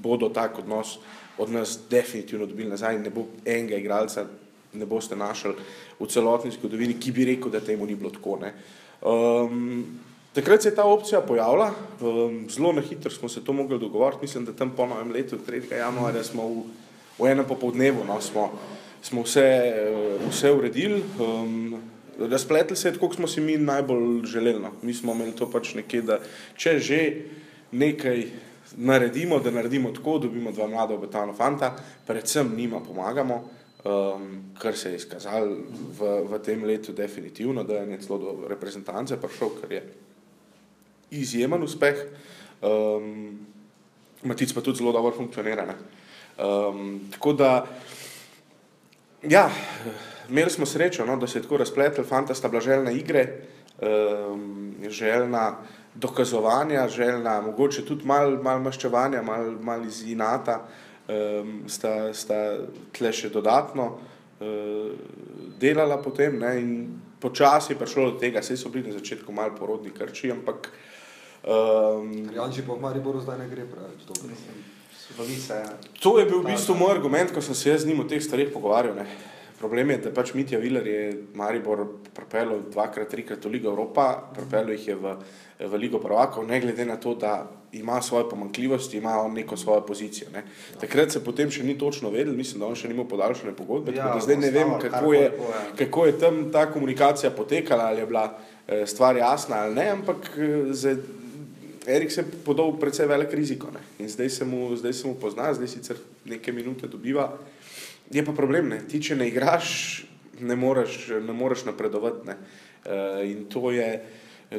bodo tak odnos od nas definitivno dobili nazaj in ne bo enega igralca ne boste našli v celotni zgodovini, ki bi rekel, da temu ni bilo tako. Um, takrat se je ta opcija pojavila, um, zelo na hitro smo se to mogli dogovoriti, mislim, da tam po novem letu, 3. januarja, smo v, v enem popoldnevu, no, smo, smo vse, vse uredili. Um, Razpletli se je tako, kot smo si mi najbolj želeli. No. Mi smo imeli to pač nekje, da če že nekaj naredimo, da naredimo tako, dobimo dva mlada obetavna fanta, predvsem njima pomagamo um, kar se je izkazalo v, v tem letu, definitivno, da je celo do reprezentance prišel, kar je izjemen uspeh. Um, Matic pa tudi zelo dobro funkcionira. Um, tako da, ja, imeli smo srečo, no, da se je tako razpletel, fanta sta bila željna igre, um, željna dokazovanja, željna mogoče tudi malo mal maščevanja, malo mal iz inata um, sta, sta tle še dodatno uh, delala potem ne, in počasi je prišlo do tega, vse so bili na začetku malo porodni krči, ampak. Um, Janči pa v Mariboru zdaj ne gre preveč dobro. To je bil v bistvu moj argument, ko sem se z njim o teh stvarih pogovarjal. Ne. Problem je, da pač Mitja Viler je Maribor pripeljal dvakrat, trikrat v Ligo Evropa, pripeljal jih je v, v Ligo Prvakov, ne glede na to, da ima svoje pomankljivosti, ima neko svojo pozicijo. Ne. Takrat se potem še ni točno vedel, mislim, da on še nima podaljšane pogodbe, ja, tako da zdaj ne vem, kako je, kako je tam ta komunikacija potekala, ali je bila eh, stvar jasna ali ne, ampak eh, Erik se je podal predvsej velik riziko ne. in zdaj se, mu, zdaj se mu pozna, zdaj sicer neke minute dobiva. Je pa problem, ne? ti če ne igraš, ne moreš, ne moreš napredovati. Ne? Uh, in to je,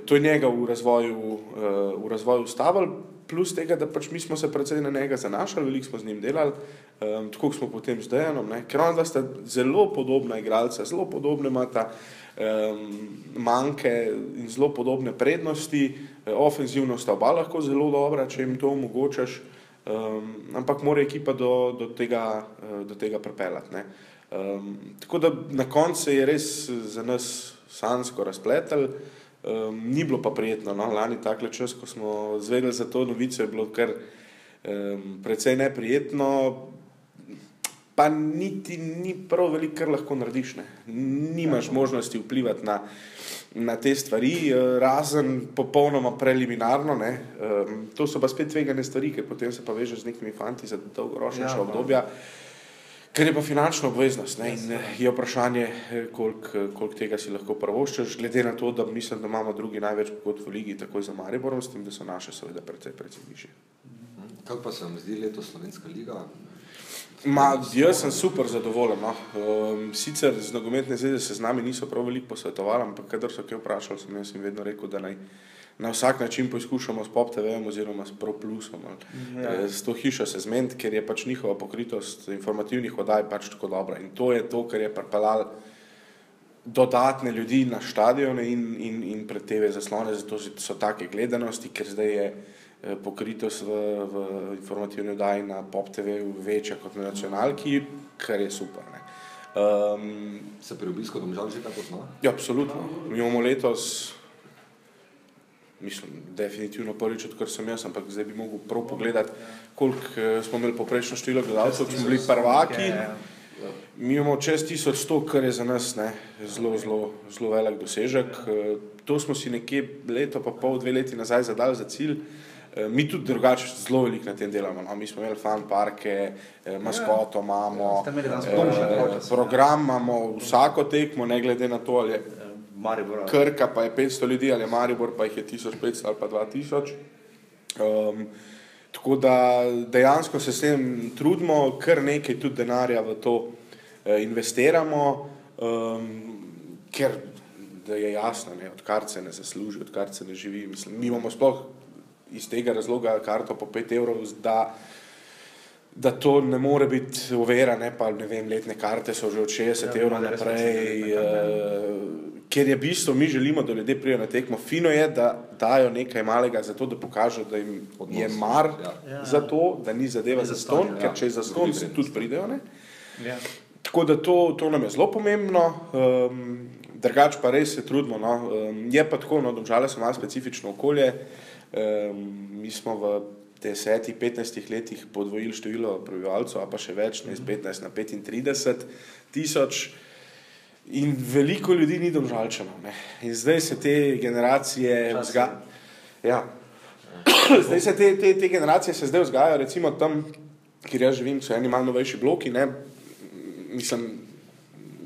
to je njega v razvoju, uh, razvoju ustavil, plus tega, da pač mi smo se predvsej na njega zanašali, veliko smo z njim delali, um, tako smo potem z Dejanom, ker on sta zelo podobna igralca, zelo podobne imata um, manjke in zelo podobne prednosti, uh, ofenzivno sta oba lahko zelo dobra, če jim to omogočaš. Um, ampak mora ekipa do, do tega, uh, tega pripeljati. Um, tako da na koncu je res za nas sansko razpletel, um, ni bilo pa prijetno. No? Lani takle čas, ko smo zvedeli za to novico, je bilo kar um, precej neprijetno. Pa niti ni prav veliko, kar lahko narediš. Ne? Nimaš možnosti vplivati na, na te stvari, eh, razen popolnoma preliminarno. Um, to so pa spet tvegane stvari, ker potem se pa vežeš z nekimi fanti za dolgoročne ja, obdobja. Ker je pa finančna obveznost ne? in eh, je vprašanje, eh, koliko kolik tega si lahko pravoščaš, glede na to, da mislim, da imamo drugi največ pogodb v ligi, takoj za Mariborom, s tem, da so naše seveda precej, precej više. Kako pa se vam zdi letos Slovenska liga? Ma, jaz sem super zadovoljen. No. Um, sicer z nogometne zveze se z nami niso prav veliko posvetovali, ampak kadar so kaj vprašali, sem jaz jim vedno rekel, da naj na vsak način poskušamo s PopTV-om oziroma s ProPlusom. Ja. Eh, s to hišo se zmeniti, ker je pač njihova pokritost informativnih oddaj pač tako dobra. In to je to, kar je pripeljalo dodatne ljudi na stadione in, in, in pred TV zaslone, zato so take gledanosti, ker zdaj je. Eh, pokritost v, v informativni oddaji na Pop TV večja kot na nacionalki, kar je super. Um, Se pri obisku domžal že tako zna? Ja, absolutno. Mi imamo letos mislim, definitivno prvič, odkar sem jaz, ampak zdaj bi mogel prav pogledati, koliko uh, smo imeli poprečno število gledalcev, ki smo bili prvaki. Mi imamo čez 1100, kar je za nas ne, zelo, zelo, zelo velik dosežek. Uh, to smo si nekje leto, pa pol, dve leti nazaj zadali za cilj. Mi tudi drugače zelo veliko na tem delamo. No. Mi smo imeli fan parke, maskoto imamo, ja, program imamo, vsako tekmo, ne glede na to, ali je Maribor. Krka pa je 500 ljudi, ali Maribor pa jih je 1500 ali pa 2000. Um, tako da dejansko se s tem trudimo, kar nekaj tudi denarja v to uh, investiramo, um, ker je jasno, ne, odkar se ne zasluži, odkar se ne živi. Mislim, mi imamo sploh iz tega razloga karto po 5 evrov, da, da to ne more biti uvera, ne pa ne vem, letne karte so že od 60 ja, evrov naprej. Uh, ker je bistvo, mi želimo, da ljudje pridejo na tekmo. Fino je, da dajo nekaj malega za to, da pokažejo, da jim Odnos. je mar ja. Ja. za to, da ni zadeva za ston, ja. ker če je za ston, se tudi pridejo. Ja. Tako da to, to nam je zelo pomembno. Um, Drugač pa res se trudimo. No. Um, je pa tako, no, domžale so malo specifično okolje. Um, mi smo v 10-15 letih podvojili število prebivalcev, pa še več, ne iz 15 na 35 tisoč. In veliko ljudi ni domžalčano. In zdaj se te generacije vzgajajo. Ja. Zdaj se te, te, te generacije se zdaj vzgajajo, recimo tam, kjer jaz živim, so eni malo novejši bloki. Ne? Mislim,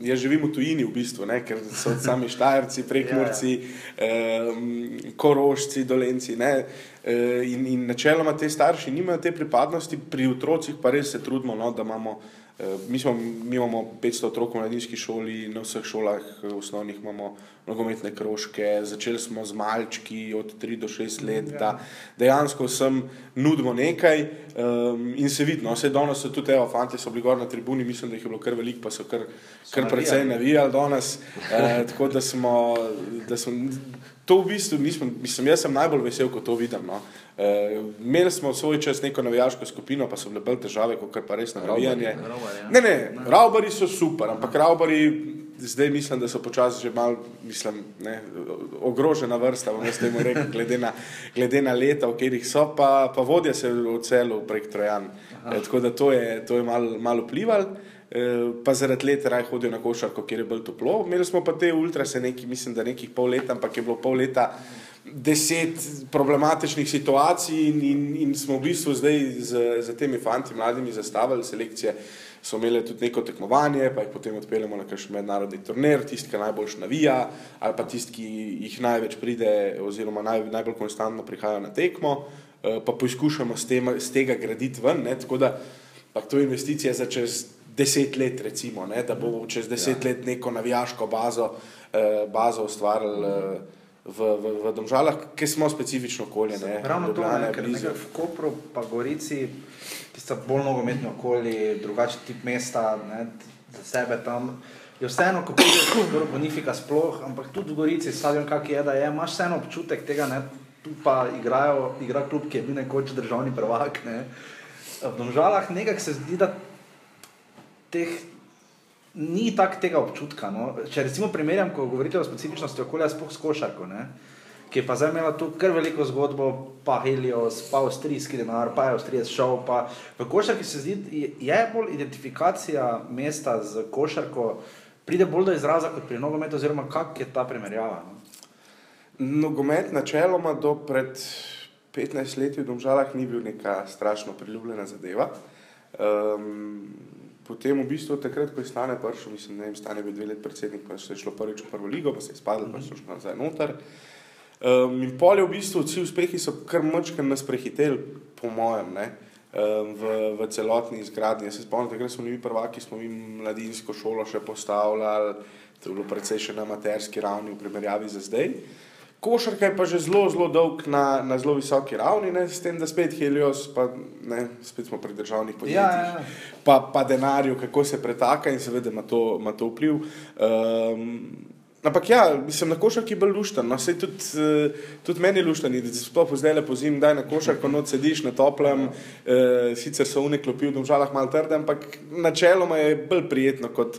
jaz živim v tujini, v bistvu, ne? ker so sami Štajerci, Prekmurci, yeah. Ja. eh, Korošci, Dolenci. Eh, in, in načeloma te starši nimajo te pripadnosti, pri otrocih pa res se trudimo, no, da imamo. Eh, mi, smo, mi imamo 500 otrok v mladinski šoli, na vseh šolah eh, osnovnih imamo nogometne krožke, začeli smo z malčki od 3 do 6 let, ja. da dejansko vsem nudimo nekaj um, in se vidno, vse danes so tudi, evo, fanti so bili gor na tribuni, mislim, da jih je bilo kar veliko, pa so kar, kar precej navijali. danes, uh, tako da smo, da smo to v bistvu, nismo, mislim, jaz sem najbolj vesel, ko to vidim. No. Uh, imeli smo svoj čas neko navijaško skupino, pa so bile bolj težave, kot pa res navijanje. Ja. Ne, ne, raubari so super, ampak raubari zdaj mislim, da so počasi že mal, mislim, ne, ogrožena vrsta, jaz temu rekel, glede na, glede na leta, v katerih so, pa, pa vodja se v celu prek Trojan. E, tako da to je, to je malo mal vplivalo. Eh, pa zaradi leta raje hodijo na košarko, kjer je bolj toplo. Imeli smo pa te ultrase, neki, mislim, da nekih pol leta, ampak je bilo pol leta deset problematičnih situacij in, in, in smo v bistvu zdaj z, z temi fanti, mladimi, zastavili selekcije. So imeli tudi neko tekmovanje, pa jih potem odpeljemo na kakšen mednarodni turnir, tisti, ki najbolj navija, ali pa tisti, ki jih največ pride, oziroma naj, najbolj konstantno prihajajo na tekmo, eh, pa poskušamo z tega graditi ven. Ne, tako da, to je investicija za čez deset let, recimo, ne, da bomo čez deset ja. let neko navijaško bazo, eh, bazo ustvarili eh, v, v, v Domžalah, ki smo specifično okolje. Ne, Ravno to, ne, ker v Kopru, pa Gorici, ki sta bolj nogometni okolje, drugačen tip mesta, ne, za sebe tam. Je vseeno, ko prideš do Bonifika, sploh, ampak tudi v Gorici, stadion, kak je, da je, imaš vseeno občutek tega, ne, tu pa igrajo, igra klub, ki je bil nekoč državni prvak. Ne. V Domžalah nekako se zdi, da teh, ni tako tega občutka. No. Če recimo primerjam, ko govorite o specifičnosti okolja, spoh s košarko, ne, ki je pa zdaj imela tu kar veliko zgodbo, pa Helios, pa avstrijski denar, pa je avstrijski šov. Pa v košarki se zdi, je bolj identifikacija mesta z košarko, pride bolj do izraza kot pri nogometu, oziroma kak je ta primerjava. No. Nogomet načeloma do pred 15 leti v Domžalah ni bil neka strašno priljubljena zadeva. Um, potem v bistvu takrat, ko je stane prišel, mislim, da je stane bil dve leti predsednik, pa se je šlo prvič v prvo ligo, pa se je spadal, pa so šli nazaj noter. Um, in pol je v bistvu vsi uspehi so kar močkar nas prehiteli, po mojem, ne, um, v, v celotni izgradnji. Jaz se spomnim, da smo mi prvaki, smo mi mladinsko šolo še postavljali, to je bilo precej še na materski ravni v primerjavi za zdaj. Košarka je pa že zelo, zelo dolg na, na zelo visoki ravni, ne, s tem, da spet Helios, pa ne, spet smo pri državnih podjetjih, ja, ja. Pa, pa denarju, kako se pretaka in seveda ima to, ima to vpliv. Um, Ampak ja, sem na košarki bolj lušten, no, sej tudi, uh, tudi meni je lušten, da se sploh zdaj lepo zim, da na košarko noč sediš na toplem, uh, sicer so vne klopi v domžalah malo trde, ampak načeloma je bolj prijetno kot,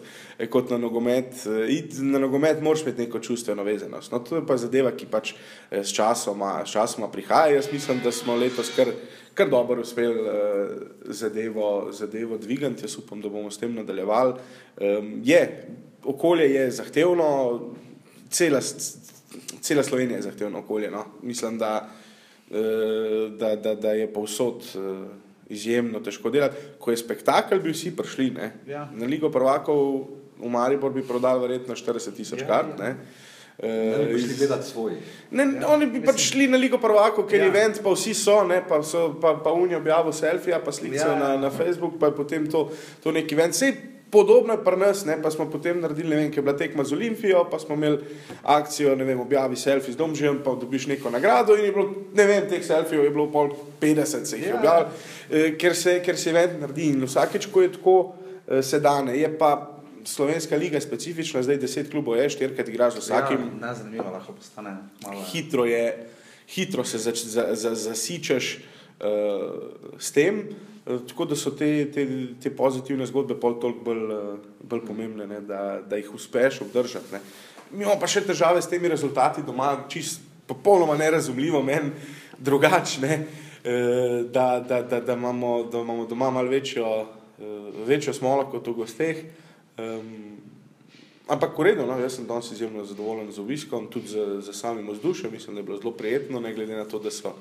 kot na nogomet. Uh, na nogomet moraš imeti neko čustveno vezenost. No, to je pa zadeva, ki pač s časoma, s časoma prihaja. Jaz mislim, da smo letos kar, kar dobro uspeli uh, zadevo, zadevo dvigati, jaz upam, da bomo s tem nadaljevali. Um, je, okolje je zahtevno, cela, cela Slovenija je zahtevno okolje. No. Mislim, da, eh, da, da, da je povsod eh, izjemno težko delati. Ko je spektakel, bi vsi prišli ja. na Ligo prvakov, v Maribor bi prodali verjetno 40 tisoč ja, kart. Ja. Ne bi šli gledati svoj. Ne, ja, oni bi pač šli na Ligo prvakov, ker ja. event, pa vsi so, ne, pa, so pa, pa unijo objavil selfija, pa slike ja, na, na Facebook, pa je potem to, to neki event. Sej, Podobno je pri nas, ne, pa smo potem naredili, ne vem, kaj je bila tekma z Olimpijo, pa smo imeli akcijo, ne vem, objavi selfie z domžem, pa dobiš neko nagrado in je bilo, ne vem, teh selfijev je bilo pol 50 se jih je ja. objavilo, eh, ker se, ker se event naredi in vsakeč, ko je tako eh, sedane, je pa Slovenska liga specifična, zdaj deset klubov je, štirikrat igraš z vsakim. Ja, ne, zanimivo, lahko postane malo. Hitro je, hitro se zač, za, za, zasičeš uh, s tem. Eh, tako da so te, te, te pozitivne zgodbe pol toliko bolj, eh, bolj pomembne, ne, da, da jih uspeš obdržati. Ne. Mi imamo pa še težave s temi rezultati doma, čist popolnoma nerazumljivo, meni drugačne, eh, da, da, da, da, imamo, da imamo doma malo večjo, večjo smolo kot v gosteh. Um, ampak, uredno, no, jaz sem danes izjemno zadovoljen z obiskom, tudi z, z samim vzdušjem, mislim, da je bilo zelo prijetno, ne glede na to, da so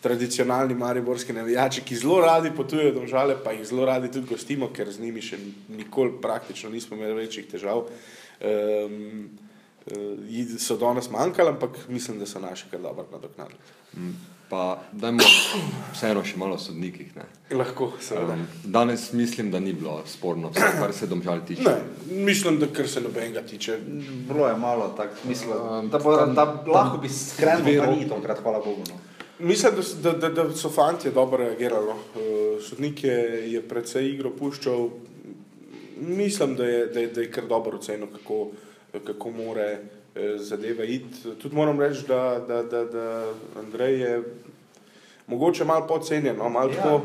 tradicionalni mariborski navijači, ki zelo radi potujejo do žale, pa jih zelo radi tudi gostimo, ker z njimi še nikoli praktično nismo imeli večjih težav. Um, so do nas manjkali, ampak mislim, da so naši kar dobro nadoknadili. Mm, pa dajmo vseeno še malo o sodnikih. Ne. Lahko, seveda. Um, danes mislim, da ni bilo sporno, vse, kar se domžal tiče. Ne, mislim, da kar se nobenega tiče. Bilo je malo tako, mislim, um, da, bo, da lahko bi skrenil, da ni tokrat, hvala Bogu. No. Mislim, da, da, da so fanti dobro reagirali. No. Uh, sodnik je, je predvsej igro puščal. Mislim, da je, da je, da je kar dobro ocenil, kako, kako more zadeve iti. Tudi moram reči, da, da, da, da Andrej je mogoče malo podcenjen, no, malo ja,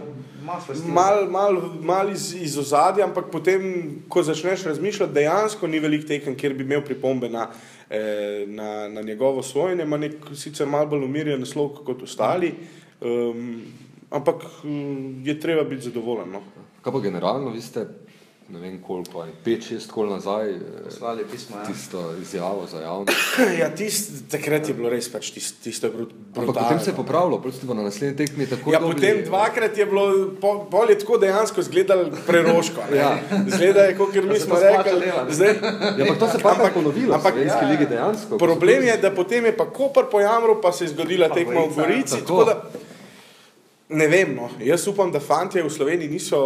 mal, mal, mal iz, iz ozadja, ampak potem, ko začneš razmišljati, dejansko ni velik tekem, kjer bi imel pripombe na, eh, na, na njegovo svojenje, ima nek sicer malo bolj umirjen naslov kot ostali, um, ampak um, je treba biti zadovoljen. No. Kaj pa generalno, vi ste ne vem koliko, ali pet, šest kol nazaj, eh, poslali pismo. Ja. Tisto izjavo za javnost. ja, tist, takrat je bilo res pač tisto, tisto brutalno. Potem se je popravilo, prosti na naslednji tekmi tako. Ja, dobili, potem dvakrat je bilo, bolj je tako dejansko izgledalo preroško. ja. Zgleda je, kot mi smo rekli. Zdaj, ja, pa to se pa ampak ponovilo, ampak ja, ligi dejansko. Problem je, da potem je pa Koper po Jamru, pa se je zgodila tekma v Gorici. Ne vem, no. jaz upam, da fanti v Sloveniji niso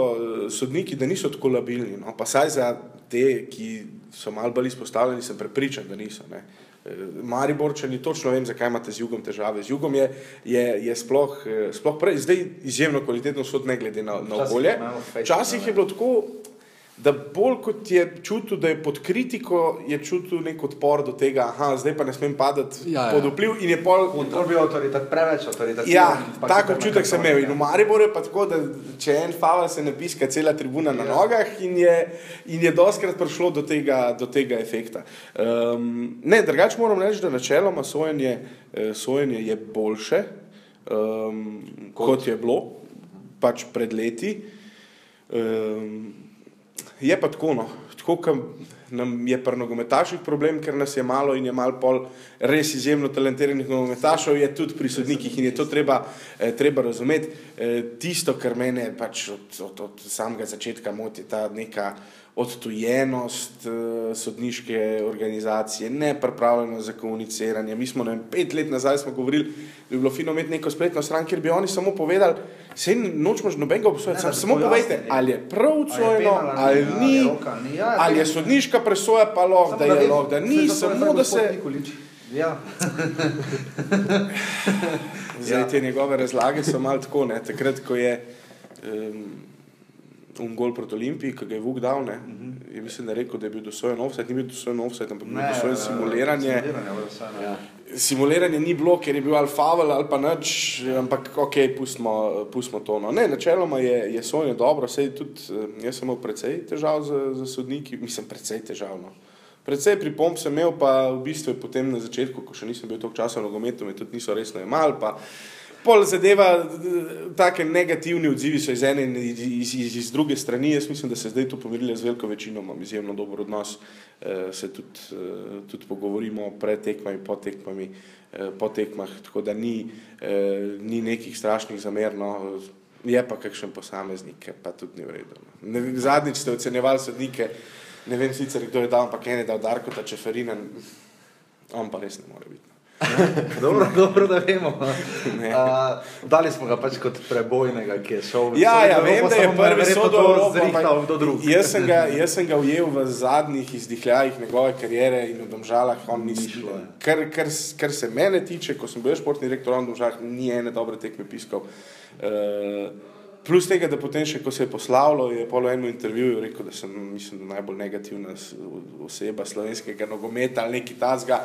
sodniki, da niso tako labilni. No. Pa saj za te, ki so malo bolj izpostavljeni, sem prepričan, da niso. Ne. Eh, Mariborčani, točno vem, zakaj imate z jugom težave. Z jugom je, je, je sploh, eh, sploh prej, zdaj izjemno kvalitetno sod, ne glede na, na okolje. Včasih je bilo tako, da bolj kot je čutil, da je pod kritiko, je čutil nek odpor do tega, da zdaj pa ne smem padati ja, ja. pod vpliv. In je pol. To bi bil avtoritet, preveč avtoritet. Ja, tako občutek sem imel. In v Mariboru je pa tako, da če en faul se napiska, cela tribuna na ja. nogah in je, in je doskrat prišlo do tega, do tega efekta. Um, ne, drugače moram reči, da načeloma sojenje, eh, sojenje je boljše, um, kot? kot je bilo pač pred leti. Um, je pa tako, no. tako kot nam je pri nogometaših problem, ker nas je malo in je malo pol res izjemno talentiranih nogometašov, je tudi pri sodnikih in je to treba, eh, treba razumeti. Eh, tisto, kar mene pač od, od, od samega začetka moti, ta neka odtujenost uh, sodniške organizacije, nepripravljenost za komuniciranje. Mi smo vem, pet let nazaj govorili, da bi bilo fino imeti neko spletno stran, kjer bi oni samo povedali, se nočemo nobenega obsojati, sam, samo povejte, ali je prav odsojeno, ali, ali ni, ali, ja, ali je sodniška presoja pa lahko, da je lahko, da ni, samo da se. Ja. Zdaj, te njegove razlage so malo tako, ne, takrat, ko je um, un gol proti Olimpiji, ki ga je Vuk dal, ne, uh -huh. je mislim, da rekel, da je bil dosojen offset, ni bil dosojen offset, ampak bil dosojen simuliranje. simuliranje ja. Simuliranje ni bilo, ker je bil alfavel ali pa nič, ampak ok, pustimo, pustimo to. No. Ne, načeloma je, je sojenje dobro, sej tudi jaz sem imel precej težav za, za sodniki, mislim, precej težav. No. Predvsej pripomb sem imel, pa v bistvu potem na začetku, ko še nisem bil toliko časa v nogometu, me tudi niso resno imeli. Pol zadeva, tako negativni odzivi so iz ene in iz, iz, iz, druge strani. Jaz mislim, da se zdaj tu pomirili z veliko večino, imam izjemno dober odnos, e, se tudi, e, tudi pogovorimo pred tekmami, po tekmami, e, po tekmah, tako da ni, e, ni nekih strašnih zamer, no, je pa kakšen posameznik, pa tudi ni vredno. Zadnjič ste ocenjevali sodnike, ne vem sicer, kdo je dal, ampak en je dal Darko, ta Čeferinen, on pa res ne more biti. dobro, dobro, da vemo. Uh, dali smo ga pač kot prebojnega, ki je šel v Evropo. Ja, ja vem, da je prvi sodeloval do drugega. Jaz, jaz sem ga ujel v zadnjih izdihljajih njegove kariere in v domžalah on ni šlo. Ja. Kar, kar, kar se mene tiče, ko sem bil športni direktor v domžalah, ni ene dobre tekme piskal. Uh, Plus tega, da potem še ko se je poslavilo, je polo eno intervjuju rekel, da sem mislim, da najbolj negativna oseba slovenskega nogometa ali neki tazga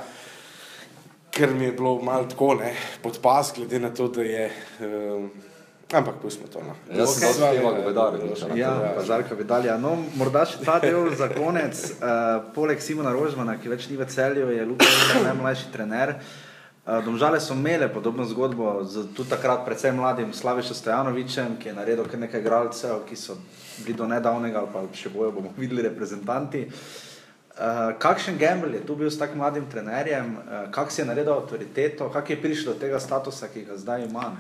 ker mi je bilo malo tako ne, pod pas, glede na to, da je. Um, ampak pustimo to. No. Jaz sem se zavedal, da je to. Ja, pa žarka vidalja. No, morda še ta del za konec. Uh, poleg Simona Rožmana, ki več ni v celju, je Luka najmlajši trener. Uh, domžale so imele podobno zgodbo z tudi takrat predvsem mladim Slavišem Stojanovičem, ki je naredil kar nekaj igralcev, ki so bili do nedavnega ali pa še bojo bomo videli reprezentanti. Uh, Uh, kakšen gamble je tu bil s tako mladim trenerjem, uh, kak si je naredil avtoriteto, kako je prišel do tega statusa, ki ga zdaj ima?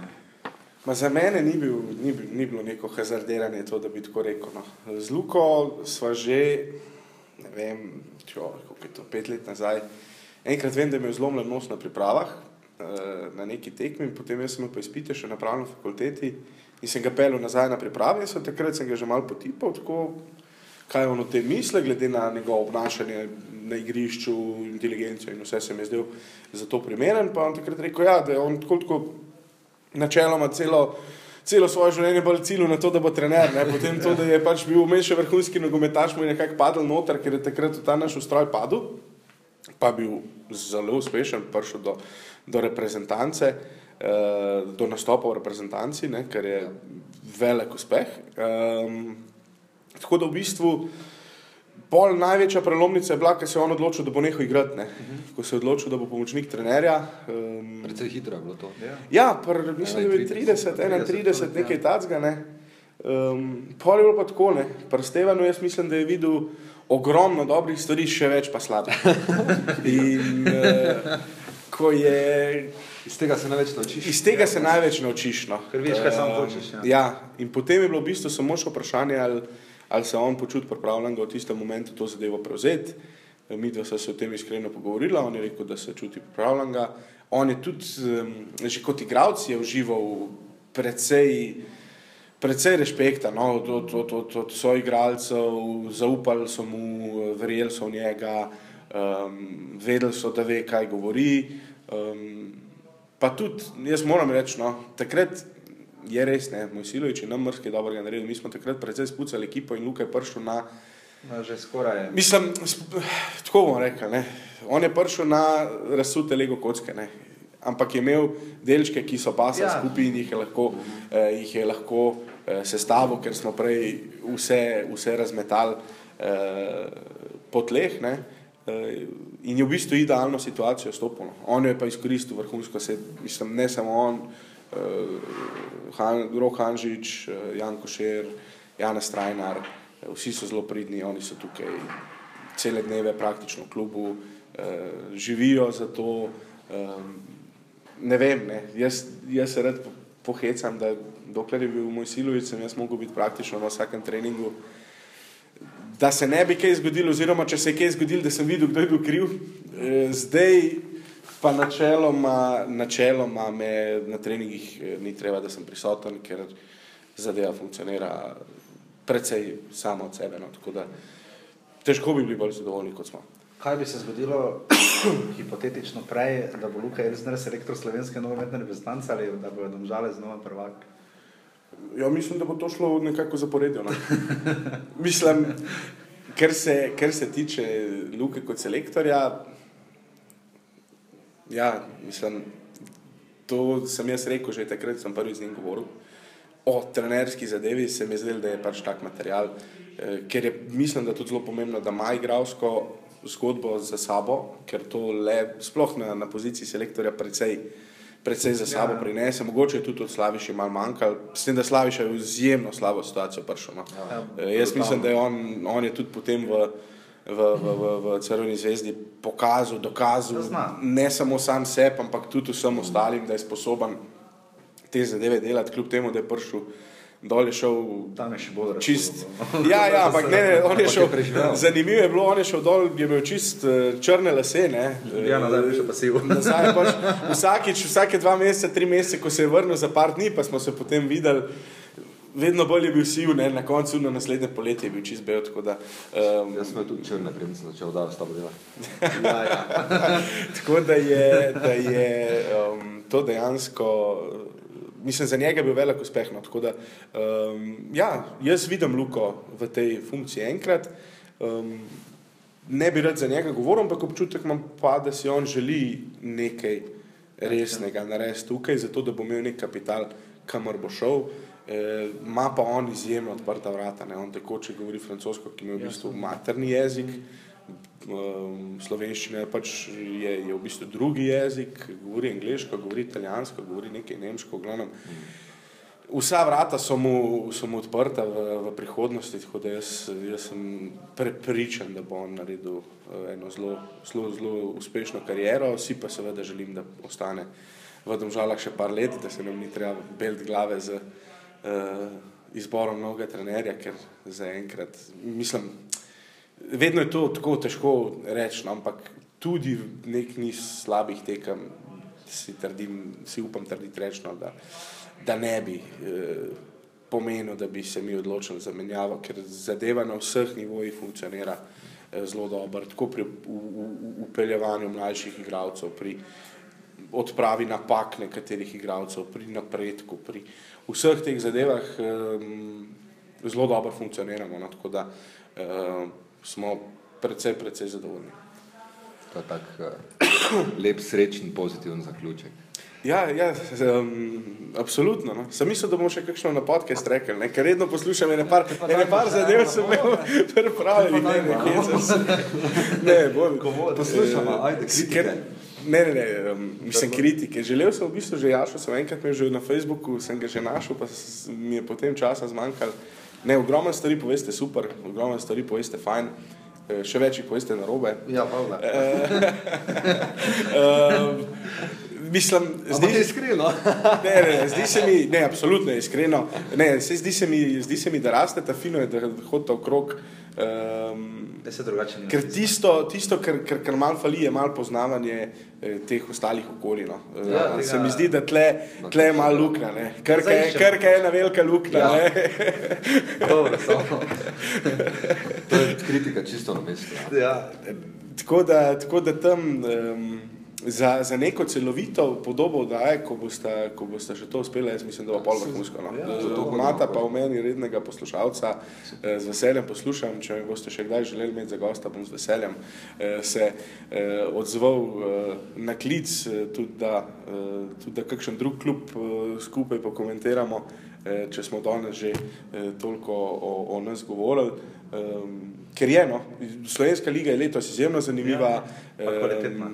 Za mene ni, bil, ni, bil, ni bilo neko hazardiranje, to, da bi tako rekel. No. Z Luko smo že, ne vem, čo, kako je to pet let nazaj. Enkrat vem, da je imel zlomljen nos na pripravah uh, na neki tekmi, potem sem pa izpite še na pravni fakulteti in sem ga pelil nazaj na priprave in takrat sem ga že malo potipal. Tako, kaj on o tem misli, glede na njegovo obnašanje na igrišču, inteligenco in vse se mi je zdel za to primeren. Pa on takrat rekel, ja, da je on tako, tako načeloma celo, celo svoje življenje bolj cilju na to, da bo trener. Ne? Potem to, da je pač bil vmes še vrhunski nogometaš, mu je nekako padel noter, ker je takrat v ta naš ustroj padel, pa bil zelo uspešen, prišel do, do reprezentance. Uh, do nastopa v reprezentanci, ne, kar je velik uspeh. Um, Tako da v bistvu pol največja prelomnica je bila, ker se je on odločil, da bo nehal igrati. Ne? Uh mhm. -huh. Ko se je odločil, da bo pomočnik trenerja. Um, Predvsej hitro je bilo to. Ja, ja pr, mislim, da je 30, 31, nekaj ja. tacga. Ne? Um, pol je bilo pa tako, pri Stevenu jaz mislim, da je videl ogromno dobrih stvari, še več pa slabih. In uh, ko je. Iz tega se največ naučiš. Iz tega se največ naučiš. No. Ker veš, kaj samo hočeš. Ja. ja, in potem je bilo v bistvu samo še vprašanje, ali ali se on počuti pripravljen v tistem momentu to zadevo prevzeti. Mi dva sva se o tem iskreno pogovorila, on je rekel, da se čuti pripravljen. On je tudi, že kot igralec, užival precej, precej respekta no, od, od, od, od, od svojih igralcev, zaupali so mu, verjeli so v njega, um, vedeli so, da ve, kaj govori. Um, pa tudi, jaz moram reči, no, takrat je res, ne, moj silovič je nam mrski dobro naredil. Mi smo takrat precej spucali ekipo in Luka je prišel na. No, že skoraj je. Mislim, tako bomo rekli, ne. On je prišel na razsute lego kocke, ne. Ampak je imel delčke, ki so pasali ja. skupaj in jih je lahko, eh, jih je lahko eh, sestavil, ker smo prej vse, vse razmetali eh, po tleh. Ne. Eh, in je v bistvu idealno situacijo stopil. No. On je pa izkoristil vrhunsko, se, mislim, ne samo on, uh, Han, Rok Hanžič, uh, Jan Košer, Jana Strajnar, uh, vsi so zelo pridni, oni so tukaj cele dneve praktično v klubu, uh, živijo za to. Um, ne vem, ne. Jaz, jaz se rad pohecam, da dokler je bil moj silovic, sem jaz mogel biti praktično na vsakem treningu. Da se ne bi kaj zgodilo, oziroma če se je kaj zgodilo, da sem videl, kdo je bil kriv. Zdaj, Pa načeloma, načeloma me na treningih eh, ni treba, da sem prisoten, ker zadeva funkcionira precej samo od sebe. No. Da, težko bi bili bolj zadovoljni, kot smo. Kaj bi se zgodilo, hipotetično, prej, da bo Luka Elzner selektor slovenske nogometne reprezentance ali da bo domžale znova prvak? Ja, mislim, da bo to šlo nekako zaporedno. No. mislim, Ker se, ker se tiče Luke kot selektorja, ja, mislim, to sem jaz rekel že takrat, sem prvi z njim govoril. O trenerski zadevi se mi zdi, da je pač tak material, eh, ker je, mislim, da je tudi zelo pomembno, da ima igralsko zgodbo za sabo, ker to le sploh na, na poziciji selektorja precej, precej za sabo ja. prinese. Mogoče je tudi od Slaviša malo manjkalo, s tem, da Slaviša je v izjemno slabo situacijo prišel. No. Ja, e, jaz mislim, da je on, on je tudi potem v, v, v, v, v Crveni zvezdi pokazal, dokazal ne samo sam sebi, ampak tudi vsem ostalim, da je sposoben te zadeve delati, kljub temu, da je prišel dol je šel. Tam je še bolj razumljiv. Čist... Ja, ja, ampak ne, on je šel. Zanimivo je bilo, on je šel dol, je imel čist uh, črne lase. Ne? Ja, nazaj je še pasiv. Pač, vsakič, vsake dva meseca, tri mesece, ko se je vrnil za par dni, pa smo se potem videli. Vedno bolj je bil siv, ne? na koncu na naslednje poletje je bil čist bel. Da, um... Jaz sem tudi črn, prej sem začel da s tabo delati. ja, ja. tako da je, da je um, to dejansko mislim, za njega je bil velik uspeh. No, da, um, ja, jaz vidim Luko v tej funkciji enkrat. Um, ne bi rad za njega govoril, ampak občutek imam pa, da si on želi nekaj resnega narediti tukaj, zato da bo imel nek kapital, kamor bo šel. E, Ma pa on izjemno odprta vrata, ne? on tekoče govori francosko, ki je v bistvu materni jezik. Um, slovenščina pač je, je v bistvu drugi jezik, govori angliško, govori italijansko, govori nekaj nemško. Glavnem. Vsa vrata so mu, so mu odprta v, v prihodnosti, tako da jaz, jaz sem prepričan, da bo on naredil uh, eno zelo, zelo, zelo uspešno kariero. Vsi pa seveda želim, da ostane v Domžalah še par let, da se nam ni treba belt glave z uh, izborom novega trenerja, ker zaenkrat mislim vedno je to tako težko reči, no, ampak tudi nek niz slabih tekem si, trdim, si upam trditi rečno, da, da ne bi eh, pomenil, da bi se mi odločili za menjavo, ker zadeva na vseh nivojih funkcionira eh, zelo dobro, tako pri upeljevanju mlajših igralcev, pri odpravi napak nekaterih igralcev, pri napredku, pri vseh teh zadevah eh, zelo dobro funkcioniramo. No, tako da eh, smo precej, precej zadovoljni. To je tak uh, lep, srečen, pozitiven zaključek. Ja, ja um, absolutno. No. Sem mislil, da bomo še kakšno na podcast rekli, ne? ker redno poslušam ene par, ene par zadev, sem imel pripravljen, ne, ne, ne, ne, bolj. Poslušamo, ajde, kritike. Ne, ne, ne, um, mislim kritike. Želel sem v bistvu že Jašo, sem enkrat imel že na Facebooku, sem ga že našel, pa mi je potem časa zmanjkalo. Ne, ogromno stvari poveste super, ogromno stvari poveste fajn, eh, še več jih poveste na robe. Ja, hvala. uh, mislim, zdi se iskreno. ne, ne, zdi se mi, ne, absolutno je iskreno. Ne, se zdi, se mi, zdi se mi, da raste ta fino, da hodite okrog. Um, da se drugače ne. Ker tisto, tisto kar, kar, kar malo fali, je malo poznavanje eh, teh ostalih okolij. No. Eh, ja, tega, se mi zdi, da tle, tle je malo luknja, krka je, krka je ena velika luknja. Ja. Dobro, to je kritika čisto na mestu. Ja. Tako, da, tako da tam. Um, za, za neko celovito podobo, da je, ko boste, ko boste še to uspeli, jaz mislim, da bo pol vrhunsko. No. Ja, Zato imate pa v meni rednega poslušalca, eh, z veseljem poslušam, če me boste še kdaj želeli imeti za gosta, bom z veseljem eh, se eh, odzval na klic, tudi da, tudi da kakšen drug klub skupaj pokomentiramo, če smo danes že toliko o, o nas govorili. Um, ker je no, Slovenska liga je letos izjemno zanimiva. Ja, kvalitetna.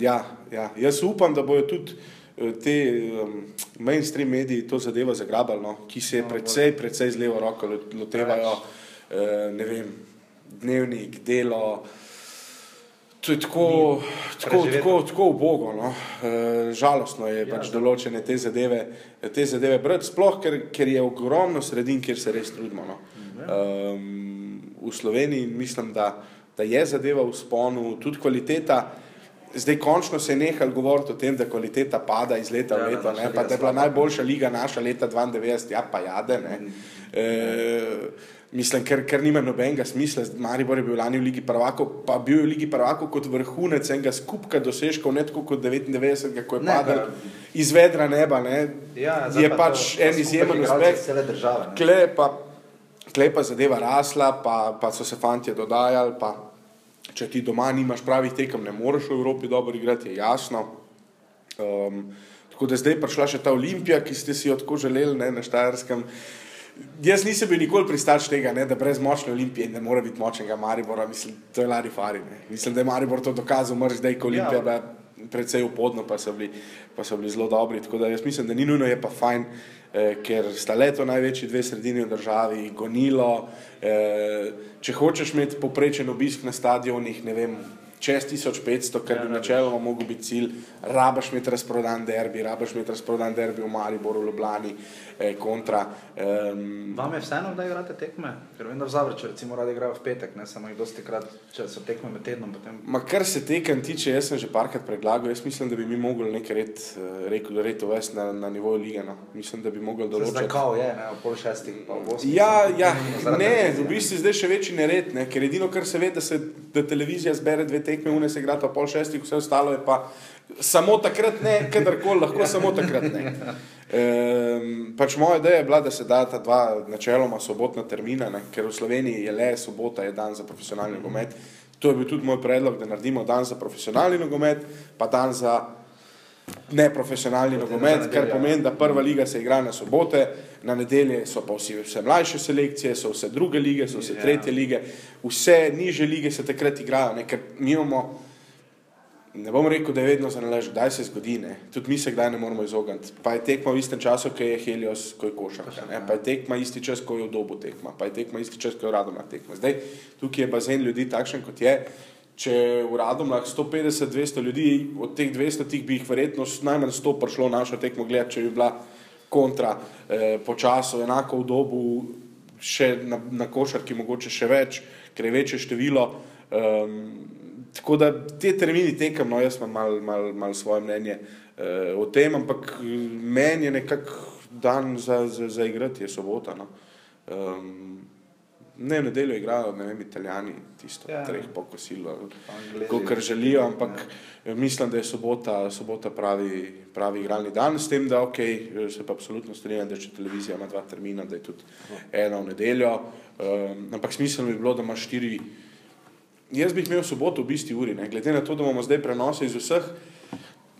Ja, ja. Jaz upam, da bodo tudi eh, te um, mainstream mediji to zadevo zagrabali, no, ki se no, precej, precej z levo roko lotevajo, uh, ne vem, dnevnik, delo. To je tako, tako, tako, tako ubogo, no. e, žalostno je ja, pač določene te zadeve, te zadeve brati, sploh ker, ker je ogromno sredin, kjer se res trudimo. No. Um, v Sloveniji in mislim, da, da je zadeva v sponu, tudi kvaliteta. Zdaj, končno se je nehal govoriti o tem, da kvaliteta pada iz leta v ja, leto, ne, pa da je bila najboljša liga naša leta 92, ja pa jade. Mm. E, mislim, ker, ker nima nobenega smisla, Maribor je bil lani v Ligi prvako, pa bil je v Ligi prvako kot vrhunec enega skupka dosežkov, ne tako kot 99, ko je padal iz vedra neba. Ne, ja, je pač to, en izjemen uspeh. Cele države. Kle pa zadeva rasla, pa, pa so se fanti dodajali. Pa, če ti doma nimaš pravih tekem, ne moreš v Evropi dobro igrati, je jasno. Um, tako da zdaj prišla še ta Olimpija, ki ste si jo tako želeli ne, na Štajerskem. Jaz nisem bil nikoli pristaš tega, ne, da brez močne Olimpije ne more biti močnega Maribora. Mislim, to je Lari Fari. Ne. Mislim, da je Maribor to dokazal, mrš zdaj, ko Olimpija ja. predvsej upodno, pa so, bili, pa so bili zelo dobri. Tako da jaz mislim, da ni nujno, je pa fajn, ker sta leto največji dve sredini v državi, gonilo. Eh, če hočeš imeti poprečen obisk na stadionih, ne vem, čez 1500, kar bi ja, načeloma mogel biti cilj, rabaš imeti razprodan derbi, rabaš imeti razprodan derbi v Mariboru, v Ljubljani, eh, kontra. Um, Vam je vseeno, da igrate tekme? Ker vem, da v Zavrču recimo radi igrajo v petek, ne samo jih dosti krat, če so tekme med tednom. Potem... Ma kar se tekem tiče, jaz sem že parkrat predlagal, jaz mislim, da bi mi mogli nekaj red, red, red uvesti na, na nivoju lige. No. Mislim, da bi mogli določiti. Zdaj kao je, ne, pol šestih, pa v osmih. Ja, ja, ne, v bistvu zdaj še večji nered, ne, ker edino, kar se ve, da se da televizija zbere dve tekme, une se igra pa pol šestih, vse ostalo je pa samo takrat ne, kadarkoli, lahko samo takrat ne. Um, pač moja ideja je bila, da se da ta dva načeloma sobotna termina, ne, ker v Sloveniji je le sobota, je dan za profesionalni nogomet. To je bil tudi moj predlog, da naredimo dan za profesionalni nogomet, pa dan za neprofesionalni nogomet, kar pomeni, da prva liga se igra na sobote, na nedelje so pa vsi, vse mlajše selekcije, so vse druge lige, so vse ja. tretje lige, vse niže lige se takrat igrajo, ne, ker mi imamo ne bom rekel, da je vedno za nalaž, kdaj se zgodi, ne. tudi mi se kdaj ne moramo izogniti. Pa je tekma v istem času, ko je Helios, ko je košarka, pa je tekma isti čas, ko je v dobu tekma, pa je tekma isti čas, ko je radoma tekma. Zdaj, tukaj je bazen ljudi takšen, kot je. Če v Radomlah 150-200 ljudi, od teh 200 tih bi jih verjetno najmanj 100 prišlo našo tekmo gledati, če bi bila kontra eh, po času, enako v dobu, še na, na košarki mogoče še več, ker je večje število. Um, tako da te termini tekem, no, jaz imam malo mal, mal svoje mnenje uh, o tem, ampak meni je nekako dan za, za, za igrati, je sobota. No. Um, ne, v nedeljo igrajo, ne vem, italijani, tisto, ja. treh pokosilo, kot želijo, ampak ja. mislim, da je sobota, sobota pravi, pravi igralni dan, s tem, da ok, se pa absolutno strinjam, da če televizija ima dva termina, da je tudi ena v nedeljo, um, ampak smiselno bi bilo, da ima štiri jaz bi imel soboto v isti uri, ne? glede na to, da imamo zdaj prenose iz vseh.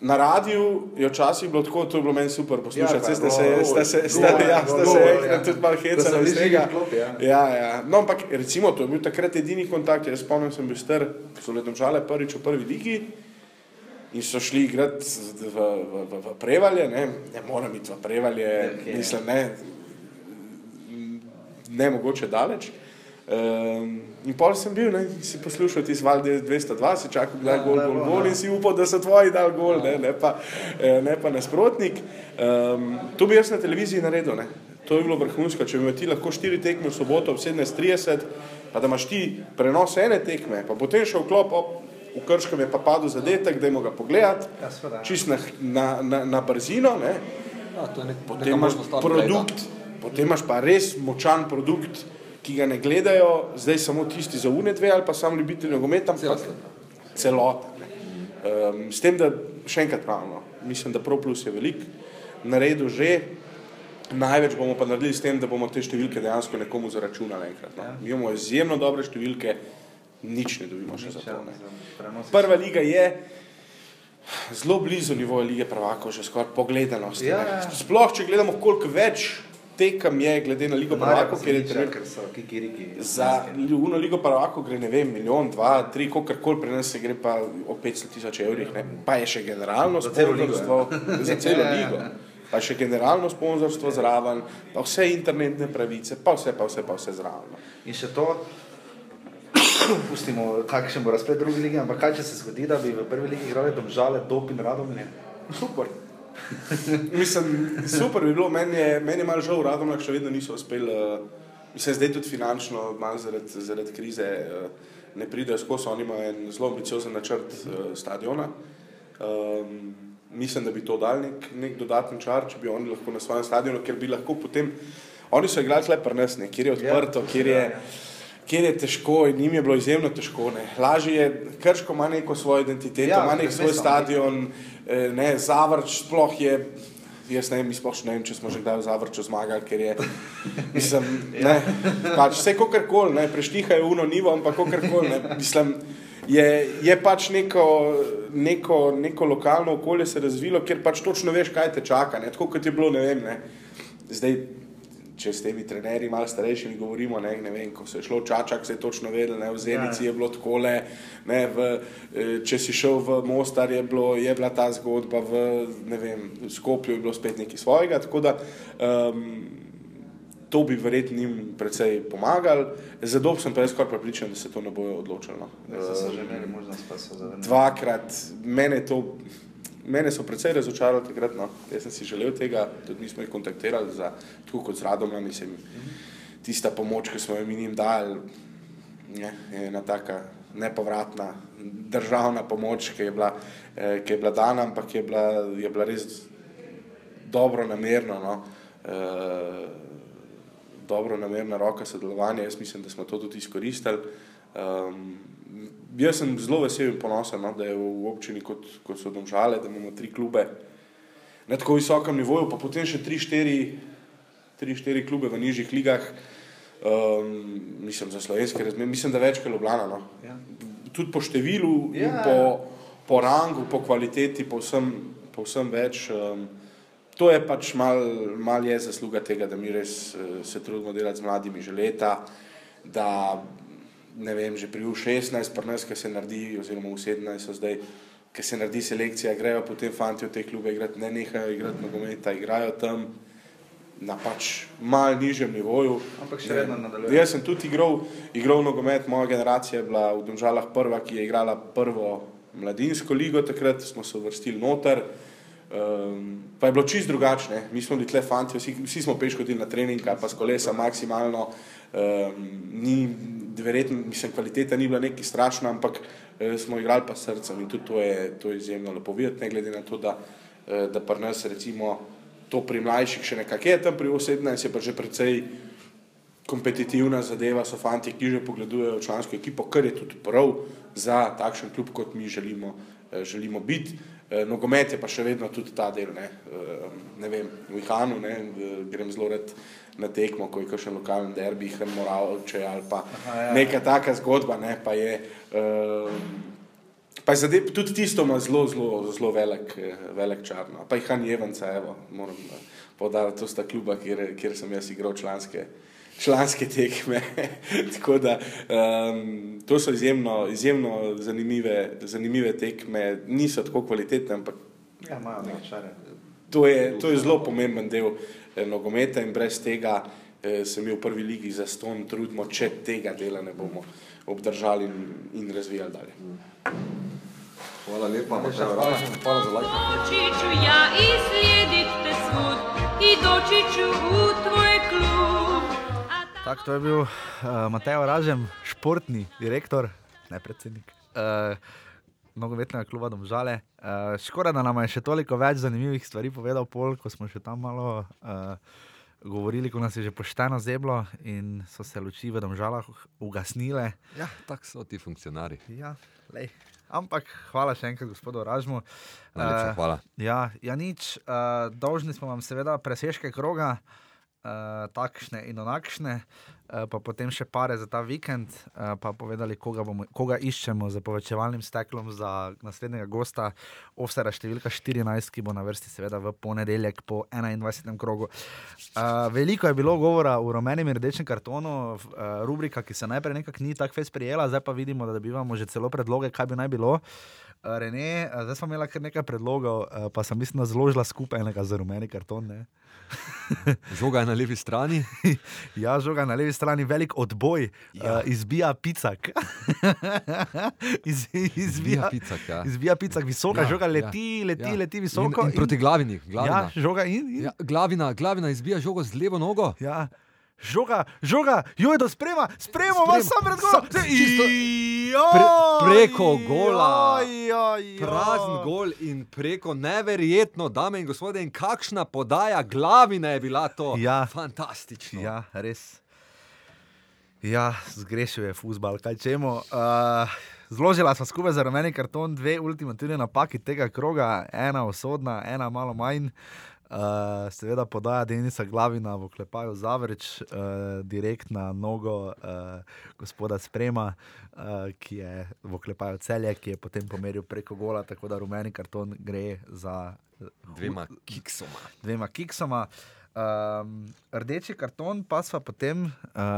Na radiju je včasih bilo tako, to je bilo meni super poslušati, ja, ste se, ste se, ste ja, ste se, ja. tudi malo hecali iz tega. Ja. ja, ja. No, ampak recimo, to je bil takrat edini kontakt, jaz spomnim, sem bil star, so letom žale prvič v prvi ligi in so šli igrati v, v, v, v prevalje, ne, ne moram iti v prevalje, okay. mislim, ne, ne mogoče daleč. Um, in pol sem bil, ne, si poslušal ti zvalde 202, si čakal, da je gol, gol, gol in si upal, da so tvoji dal gol, ne, ne pa, eh, ne pa nasprotnik. Um, to bi jaz na televiziji naredil, ne. to je bilo vrhunsko, če bi imel ti lahko štiri tekme v soboto ob 17.30, pa da imaš ti prenos ene tekme, pa potem še v klop, op, v Krškem je pa padel zadetek, da ga pogledati, ja, čist na, na, na, na brzino, ne. Ja, potem imaš produkt, potem imaš pa res močan produkt, ki ga ne gledajo, zdaj samo tisti za UNE dve ali pa samo ljubitelji nogometa, ampak celota. Um, s tem, da še enkrat pravimo, mislim, da ProPlus je velik, naredil že, največ bomo pa naredili s tem, da bomo te številke dejansko nekomu zaračunali enkrat. No. Mi imamo izjemno dobre številke, nič ne dobimo še za to. Ne. Prva liga je zelo blizu nivoja lige prvakov, že skoraj pogledanost. Ja, ja. Sploh, če gledamo koliko več tekem je, glede na Ligo Prvako, ker je treba. Za Luno Ligo Prvako gre, ne vem, milijon, dva, tri, kakorkoli pri nas se gre pa o 500 tisoč evrih, ne. pa je še generalno sponzorstvo za celo ligo. Pa še generalno sponzorstvo zraven, pa vse internetne pravice, pa vse, pa vse, pa vse zraven. In še to, pustimo, kakšen bo razplet druge lige, ampak kaj če se zgodi, da bi v prvi ligi igrali domžale, dop in radom, ne? Super. mislim, super bi bilo, meni je, men je malo žal, radom, še vedno niso uspeli. Uh, mislim, zdaj tudi finančno, malo zaradi, zaradi krize, uh, ne pridejo skozi. Oni imajo en zelo ambiciozen načrt uh, stadiona. Um, mislim, da bi to dal nek, nek dodaten čar, če bi oni lahko na svojem stadionu, ker bi lahko potem. Oni so igrali lepo, kjer je odprto, kjer je. Ja, ja kjer je težko in njim je bilo izjemno težko. Ne. Lažje je, krško ima neko svojo identiteto, ja, ima nek svoj stadion, eh, ne, zavrč sploh je jaz ne vem, ne vem, če smo že kdaj v Zavrču zmagali, ker je, mislim, ne, pač vse kakorkoli, ne, preštihajo uno nivo, ampak kakorkoli, ne, mislim, je, je pač neko, neko, neko lokalno okolje se razvilo, ker pač točno veš, kaj te čaka, ne, tako kot je bilo, ne vem, ne, zdaj, če s temi trenerji, malo starejšimi, govorimo, ne, ne vem, ko se je šlo čačak, se je točno vedel, ne, v Zenici ja. je bilo tako le, ne, v, eh, če si šel v Mostar, je, bilo, je bila ta zgodba, v, ne vem, v Skopju je bilo spet nekaj svojega, tako da um, to bi verjetno jim precej pomagali. Zato sem pa jaz skoraj pripričan, da se to ne bojo odločili. No. Uh, dvakrat, mene to mene so precej razočarali takrat. No. Jaz sem si želel tega, tudi mi smo jih kontaktirali, za, tako kot z Radom, mislim, tista pomoč, ki smo jo mi jim dali, je ena taka nepovratna državna pomoč, ki je bila, eh, ki je bila dana, ampak je bila, je bila res dobro namerno. No. Eh, dobro namerna roka sodelovanja, jaz mislim, da smo to tudi izkoristili. Um, jaz sem zelo vesel in ponosen, no, da je v občini kot, kot so domžale, da imamo tri klube na tako visokem nivoju, pa potem še tri, štiri, tri, štiri klube v nižjih ligah. Um, mislim, za slovenske razmere, mislim, da več kot Ljubljana. No. Ja. Tudi po številu, ja. po, po rangu, po kvaliteti, po vsem, po vsem več. Um, to je pač mal, mal je zasluga tega, da mi res uh, se trudimo delati z mladimi že leta, da ne vem, že pri U16, pri nas, ki se naredi, oziroma U17, so zdaj, ki se naredi selekcija, grejo potem fanti v te klube igrati, ne nehajo igrati nogometa, igrajo tam na pač mal nižjem nivoju. Ampak še vedno nadaljujejo. Jaz sem tudi igral, igral nogomet, moja generacija je bila v Domžalah prva, ki je igrala prvo mladinsko ligo, takrat smo se uvrstili noter. Um, pa je bilo čist drugačne, mi smo bili tle fanti, vsi, vsi smo peš hodili na trening, pa s kolesa maksimalno, ni, verjetno, mislim, kvaliteta ni bila neki strašna, ampak eh, smo igrali pa srcem in tudi to je, to je izjemno lepo videti, ne glede na to, da, eh, da pri nas recimo to pri mlajših še nekako je, tam pri 18 je pa že precej kompetitivna zadeva, so fanti, ki že pogledujejo člansko ekipo, kar je tudi prav za takšen klub, kot mi želimo, eh, želimo biti. Eh, nogomet je pa še vedno tudi ta del, ne, eh, ne vem, v Ihanu, ne, grem zelo rad na tekmo, ko je še lokalen derbi, hrm moral, če ali pa Aha, ja. neka taka zgodba, ne, pa je, uh, pa je zadev, tudi tisto ima zelo, zelo, zelo velik, velik čar, no. pa jih Han Jevanca, evo, moram podariti, to sta kluba, kjer, kjer sem jaz igral članske, članske tekme, tako da um, to so izjemno, izjemno zanimive, zanimive tekme, niso tako kvalitetne, ampak ja, imajo nekaj čare. To je, to je zelo pomemben del eh, nogometa in brez tega eh, se mi v prvi ligi za ston trudimo, če tega dela ne bomo obdržali in, in razvijali dalje. Hvala lepa, ste prišli. Hvala za like. Dočiću ja izslijedite svud i dočiću u tvoj. Tak, to je bil uh, Mateo Ražem, športni direktor, ne predsednik. Uh, nogometnega kluba Domžale. Uh, Škoda, da nam je še toliko več zanimivih stvari povedal, pol, ko smo še tam malo uh, govorili, ko nas je že pošteno zeblo in so se luči v Domžalah ugasnile. Ja, tako so ti funkcionari. Ja, Ampak hvala še enkrat, gospodu Ražmu. Uh, hvala. Ja, ja nič, uh, dolžni smo vam seveda preseške kroga. Uh, takšne in onakšne, uh, pa potem še pare za ta vikend, uh, pa povedali, koga, bomo, koga iščemo za povečevalnim steklom za naslednjega gosta, Ovsera številka 14, ki bo na vrsti, seveda v ponedeljek po 21. krogu. Uh, veliko je bilo govora o rumenem in rdečem kartonu, uh, rubrika, ki se najprej nekako ni tako sprijela, zdaj pa vidimo, da dobivamo že celo predloge, kaj bi naj bilo. Uh, Rene, uh, zdaj smo imeli kar nekaj predlogov, uh, pa sem mislim, da zložila skupaj enega za rumeni karton. Ne? žoga je na levi strani. ja, žoga je na levi strani, velik odboj, ja. uh, izbija picak. Iz, izbija picak. Ja. Izbija picak, visoka ja, žoga leti, ja, leti, ja. leti visoko. In, in proti glavini. glavina. Ja, žoga in. in. Ja, glavina, glavina izbija žogo z levo nogo. Ja žoga, žoga, jo je do sprema, spremo vas sam pred golom. Pre, preko gola, prazen gol in preko neverjetno, dame in gospode, in kakšna podaja glavina je bila to. Ja, fantastično. Ja, res. Ja, zgrešil je fusbal, kaj čemo. Uh, zložila smo skupaj za rumeni karton dve ultimativne napaki tega kroga, ena usodna, ena malo manj. Uh, seveda podaja Denisa Glavina v klepaju Zavreč, uh, direkt na nogo uh, gospoda Sprema, uh, ki je v klepaju celje, ki je potem pomeril preko gola, tako da rumeni karton gre za dvema kiksoma. Dvema kiksoma. Um, rdeči karton, pa sva potem uh,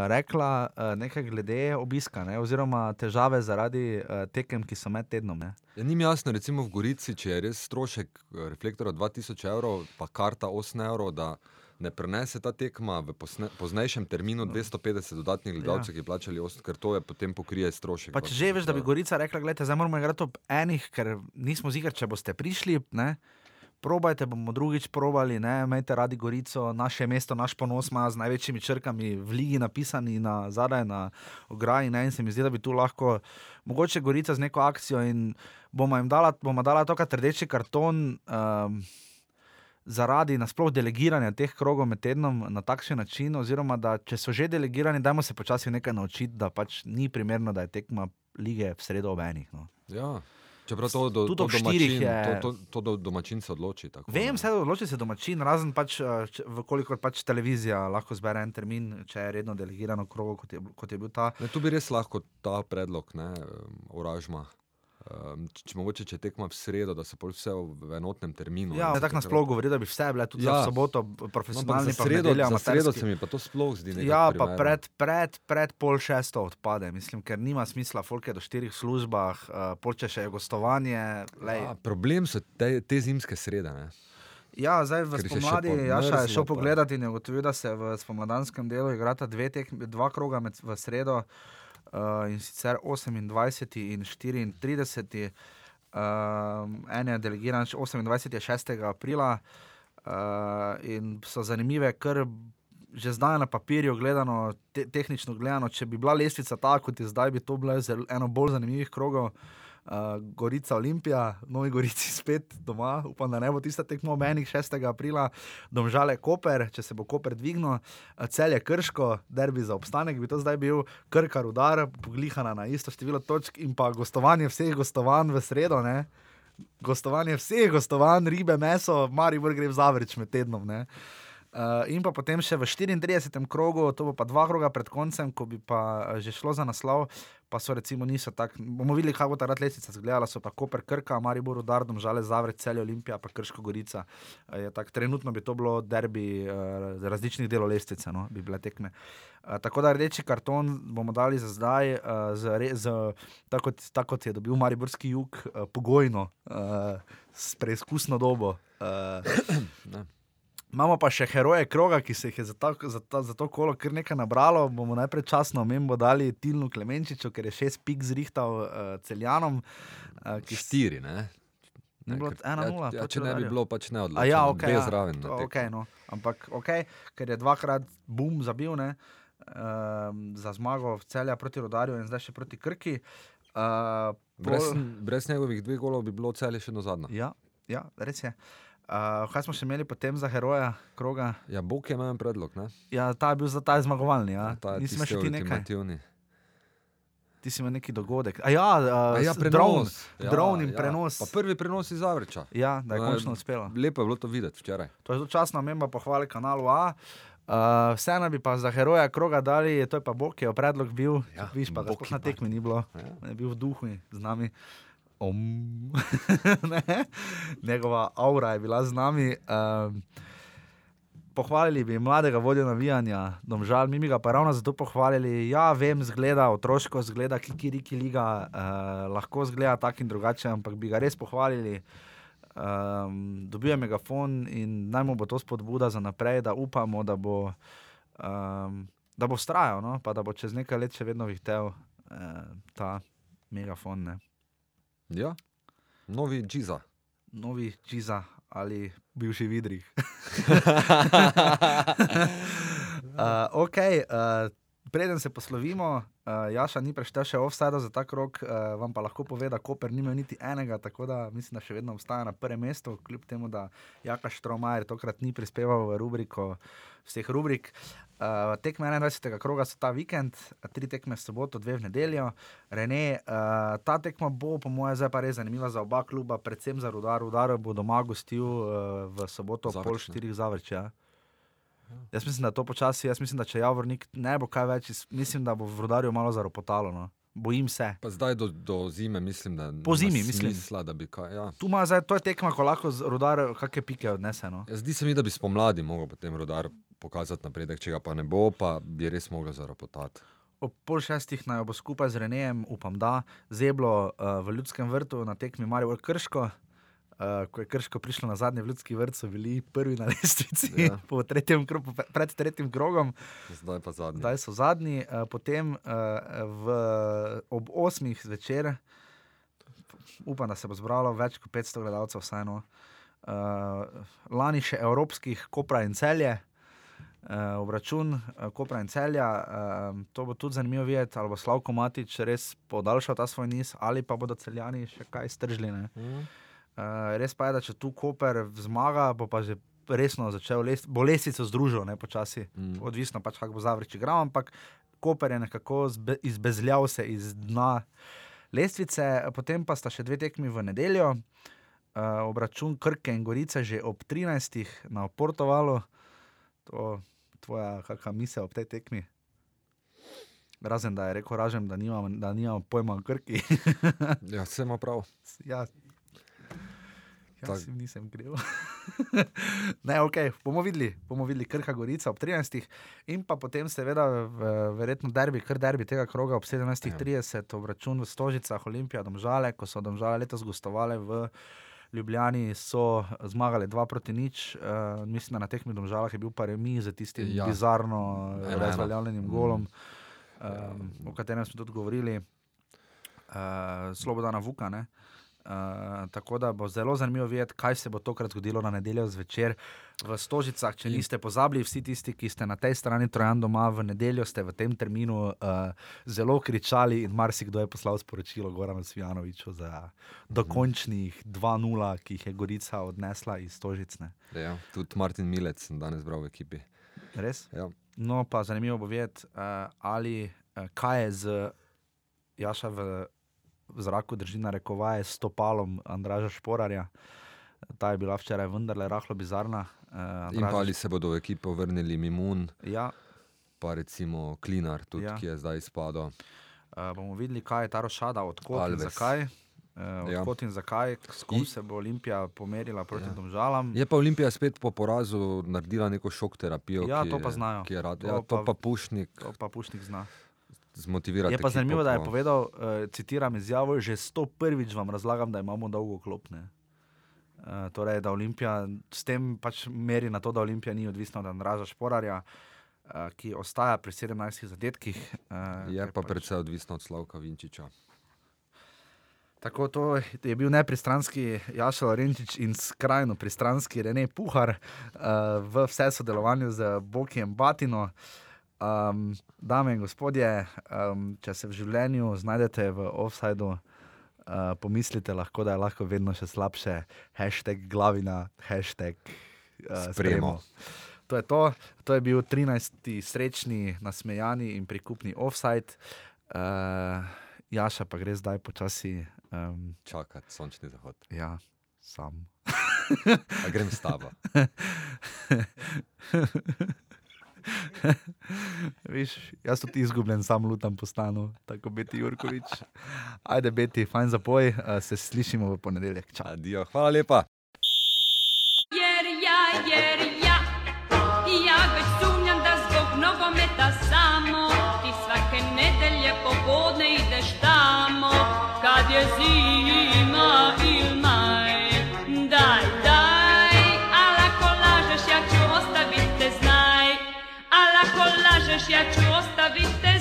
rekla uh, nekaj glede obiska, ne? oziroma težave zaradi uh, tekem, ki so med tednom. Ja, ni mi jasno, recimo v Gorici, če je res strošek reflektora 2000 evrov, pa karta 8 evrov, da ne prenese ta tekma v poznejšem terminu 250 dodatnih gledalcev, ja. ki plačali 8, ker to je potem pokrije strošek. Pa če že veš, da bi Gorica rekla, gledajte, zdaj moramo igrati ob enih, ker nismo zigr, če boste prišli. Ne? Probajte, bomo drugič probali, ne, imejte radi Gorico, naše mesto, naš ponos ima z največjimi črkami v Ligi napisani na zadaj na ograji. Ne, in se mi zdi, da bi tu lahko, mogoče Gorica z neko akcijo in bomo jim dala, bomo dala to, kar rdeči karton. Um, Zaradi nasploh delegiranja teh krogov med tednom na takšen način, oziroma da če so že delegirani, dajmo se počasi nekaj naučiti, da pač ni primerno, da je tekma lige v sredo ob enih. No. Ja, Čeprav to do, tudi do štirih je. To, to, to do domačin se odloči. Tako, Vem, se odloči se domačin, razen pač, eh, vkolikor pač televizija lahko zbere en termin, če je redno delegirano krogo, kot je, kot je bil ta. Ne, tu bi res lahko ta predlog, ne, uražma. Um, če, mogoče, če tekmo v sredo, da se pol vse v enotnem terminu. Ja, tako nas sploh govori, da bi vse bile tudi ja. v soboto profesionalne. No, sredo, za sredo se mi pa to sploh zdi. Ja, pa pred, pred, pred pol šesto odpade, mislim, ker nima smisla, folk je do štirih službah, uh, pol če še je gostovanje. Ja, problem so te, te zimske srede. Ne? Ja, zdaj v spomladi Jaša je šel pogledati in je ugotovil, da se v spomladanskem delu igrata dve tek, dva kroga med, v sredo uh, in sicer 28 in 34. Um, en je delegiran 28. 6. aprila uh, in so zanimive, ker že zdaj na papirju, gledano, te, tehnično gledano, če bi bila lestvica tako, kot je zdaj, bi to bilo eno bolj zanimivih krogov. Uh, uh, Gorica Olimpija, Novi Gorici spet doma, upam, da ne bo tista tekmo menih 6. aprila, domžale Koper, če se bo Koper dvignil, uh, cel je krško, derbi za obstanek, bi to zdaj bil krkar udar, poglihana na isto število točk in pa gostovanje vseh gostovanj v sredo. Ne? Gostovanje vseh gostovanj, ribe, meso, mari vrh gre v zavreč med tednom. Ne? Uh, in pa potem še v 34. krogu, to bo pa dva kroga pred koncem, ko bi pa že šlo za naslov, pa so recimo niso tako. bomo videli, kako bo ta letnica izgledala. So pa Koper, Krka, Maribor, Dardom, Žale, Zavrec, Celje, Olimpija, pa Krško, Gorica. Uh, tak, trenutno bi to bilo derbi uh, različnih delov lestvice, no, bi bile tekme. Uh, tako da rdeči karton bomo dali za zdaj, uh, z, z, tako, tako kot je dobil Mariborski jug, uh, pogojno, uh, s preizkusno dobo. Uh, Imamo pa še heroje kroga, ki se jih je za, ta, za, ta, za to kolo kar nekaj nabralo. Bomo najprej časno omembo dali Tilnu Klemenčiču, ker je šest pik zrihtal uh, celjanom. Uh, Štiri, ne? Ne, ne, ena, nula, ja, ja, če ne bi bilo, pač ne odločilo. Ja, okay, ja, zraven. To, okay, no. Ampak ok, ker je dvakrat bum zabil ne, uh, za zmago v celja proti rodarju in zdaj še proti krki. Uh, brez, pol... brez njegovih dveh golov bi bilo celje še na zadnje. Ja, ja, res je. Uh, kaj smo še imeli potem za heroja kroga? Ja, Bog je imel predlog. Ne? Ja, ta je bil za ta zmagovalni. Ja. Ja, Nismo še ti nekaj. Ti si imel neki dogodek. A ja, uh, ja prenos. Dron, ja, in ja. prenos. Pa prvi prenos iz Avreča. Ja, da je končno uspelo. Lepo je bilo to videti včeraj. To je zelo časno, memba pohvali kanalu A. Uh, Vseeno bi pa za heroja kroga dali, to je pa Bog, ki je predlog bil. Ja, Viš pa, da na tekmi ni bilo, ja. ne bil v duhu z nami om. Njegova aura je bila z nami. Um, pohvalili bi mladega vodja navijanja, domžal, mi bi ga pa ravno zato pohvalili. Ja, vem, zgleda otroško, zgleda kikiriki liga, uh, lahko zgleda tak in drugače, ampak bi ga res pohvalili. Um, dobil je megafon in naj mu bo to spodbuda za naprej, da upamo, da bo, um, da bo strajal, no? pa da bo čez nekaj let še vedno vihtel uh, ta megafon. Ne? Ja, novi Džiza. Novi Džiza ali bivši vidri. uh, ok, uh, preden se poslovimo, Uh, Jaša ni preštel še offside za ta krok, uh, vam pa lahko pove, da Koper ni imel niti enega, tako da mislim, da še vedno obstaja na prvem mestu, kljub temu, da Jaka Štromajer tokrat ni prispeval v rubriko vseh rubrik. Uh, tekme 21. kroga so ta vikend, tri tekme soboto, dve v nedeljo. Rene, uh, ta tekma bo, po mojem, zdaj pa res zanimiva za oba kluba, predvsem za Rudar. Rudar bo doma gostil uh, v soboto ob pol štirih zavrčja. Jaz mislim, da to počasi. Jaz mislim, da če Javornik ne bo kaj več, mislim, da bo v rodarju malo zaropotalo. No. Bojim se. Pa zdaj do, do zime, mislim, da po zimi, mislim, smisla, da bi kaj. Ja. Tu ima zdaj to tekma, ko lahko rodar kakšne pike odnese. No. Ja, zdi se mi, da bi spomladi mogel potem rodar pokazati napredek, če ga pa ne bo, pa bi res mogel zaropotati. Ob pol šestih naj bo skupaj z Renejem, upam, da zeblo uh, v ljudskem vrtu na tekmi Marijo Krško. Uh, ko je krško prišlo na zadnji ljudski vrt, so bili prvi na lestvici, ja. tretjem krogu, pred tretjim krogom. Zdaj pa zadnji. Zdaj so zadnji, uh, potem uh, v, ob osmih zvečer, upam, da se bo zbralo več kot 500 gledalcev, vseeno. Uh, lani še evropskih, Kopra in celje. Uh, obračun uh, Kopra in celja, uh, to bo tudi zanimivo videti, ali bo Slavko Matič res podaljšal ta svoj niz, ali pa bodo celjani še kaj stržili. Mm. Uh, res pa je, da če tu Koper zmaga, bo pa že resno začel, les, bo lesico združil, ne počasi. Mm. Odvisno pač, kako bo zavreči gram, ampak Koper je nekako zbe, izbezljal se iz dna lestvice, potem pa sta še dve tekmi v nedeljo. Uh, obračun Krke in Gorice že ob 13. na Portovalu, to tvoja kakšna misel ob tej tekmi. Razen da je rekel, ražem, da nimamo nimam pojma o Krki. ja, se ima prav. Ja, Jaz nisem gril. ne, ok, bomo videli, bomo videli, krka gorica ob 13. In pa potem, seveda, verjetno derbi, kar derbi tega kroga ob 17.30, obračun v Stožicah, Olimpija, Domžale, ko so Domžale letos gostovali v Ljubljani, so zmagali 2 proti nič. Uh, mislim, da na teh domžalah je bil pa remi za tistim ja. bizarno razveljavljenim golom, um, o katerem smo tudi govorili, uh, Slobodana Vuka. Ne? Uh, tako da bo zelo zanimivo videti, kaj se bo tokrat zgodilo na nedeljo zvečer v Stožicah. Če niste pozabili, vsi tisti, ki ste na tej strani Trojan doma v nedeljo, ste v tem terminu uh, zelo kričali in marsikdo je poslal sporočilo Goranu Svijanoviču za dokončnih 2-0, ki jih je Gorica odnesla iz Stožicne. Ja, tudi Martin Milec sem danes bral v ekipi. Res? Ja. No, pa zanimivo bo videti, uh, ali uh, kaj je z Jaša v v zraku drži na rekovaje s stopalom Andraža Šporarja. Ta je bila včeraj vendarle rahlo bizarna. Uh, In pa ali se bodo v ekipo vrnili Mimun, ja. pa recimo Klinar, tudi, ja. ki je zdaj izpadel. Uh, bomo videli, kaj je ta rošada, odkot in zakaj. Uh, ja. Odkot in zakaj, s kom se bo Olimpija pomerila proti ja. domžalam. Je pa Olimpija spet po porazu naredila neko šok terapijo. Ja, to pa znajo. Ja, to, pa, pa Pušnik. To pa Pušnik zna zmotivirati. Je pa zanimivo, da je povedal, uh, citiram izjavo, že sto prvič vam razlagam, da imamo dolgo klopne. Uh, torej, da Olimpija s tem pač meri na to, da Olimpija ni odvisna od Andraža Šporarja, uh, ki ostaja pri 17 zadetkih. Uh, je pa pač... predvsej odvisna od Slavka Vinčiča. Tako to je bil nepristranski Jašel Renčič in skrajno pristranski Rene Puhar uh, v vse sodelovanju z Bokijem Batino. Uh, Um, dame in gospodje, um, če se v življenju znajdete v offsajdu, uh, pomislite lahko, da je lahko vedno še slabše. Hashtag glavina, hashtag uh, spremo. To je, to. to je bil 13. srečni, nasmejani in prikupni offside. Uh, Jaša pa gre zdaj počasi. Um, Čakati, sončni zahod. Ja, sam. grem s tabo. Viš, jaz tudi izgubljen, sam lutam po stanu, tako biti Jurkovič. Ajde, biti, fajn za poj, uh, se slišimo v ponedeljek. Adijo, hvala lepa. Jer ja, jer ja, ja već sumnjam da zbog nogometa samo ti svake nedelje popodne možeš, ja ću ostaviti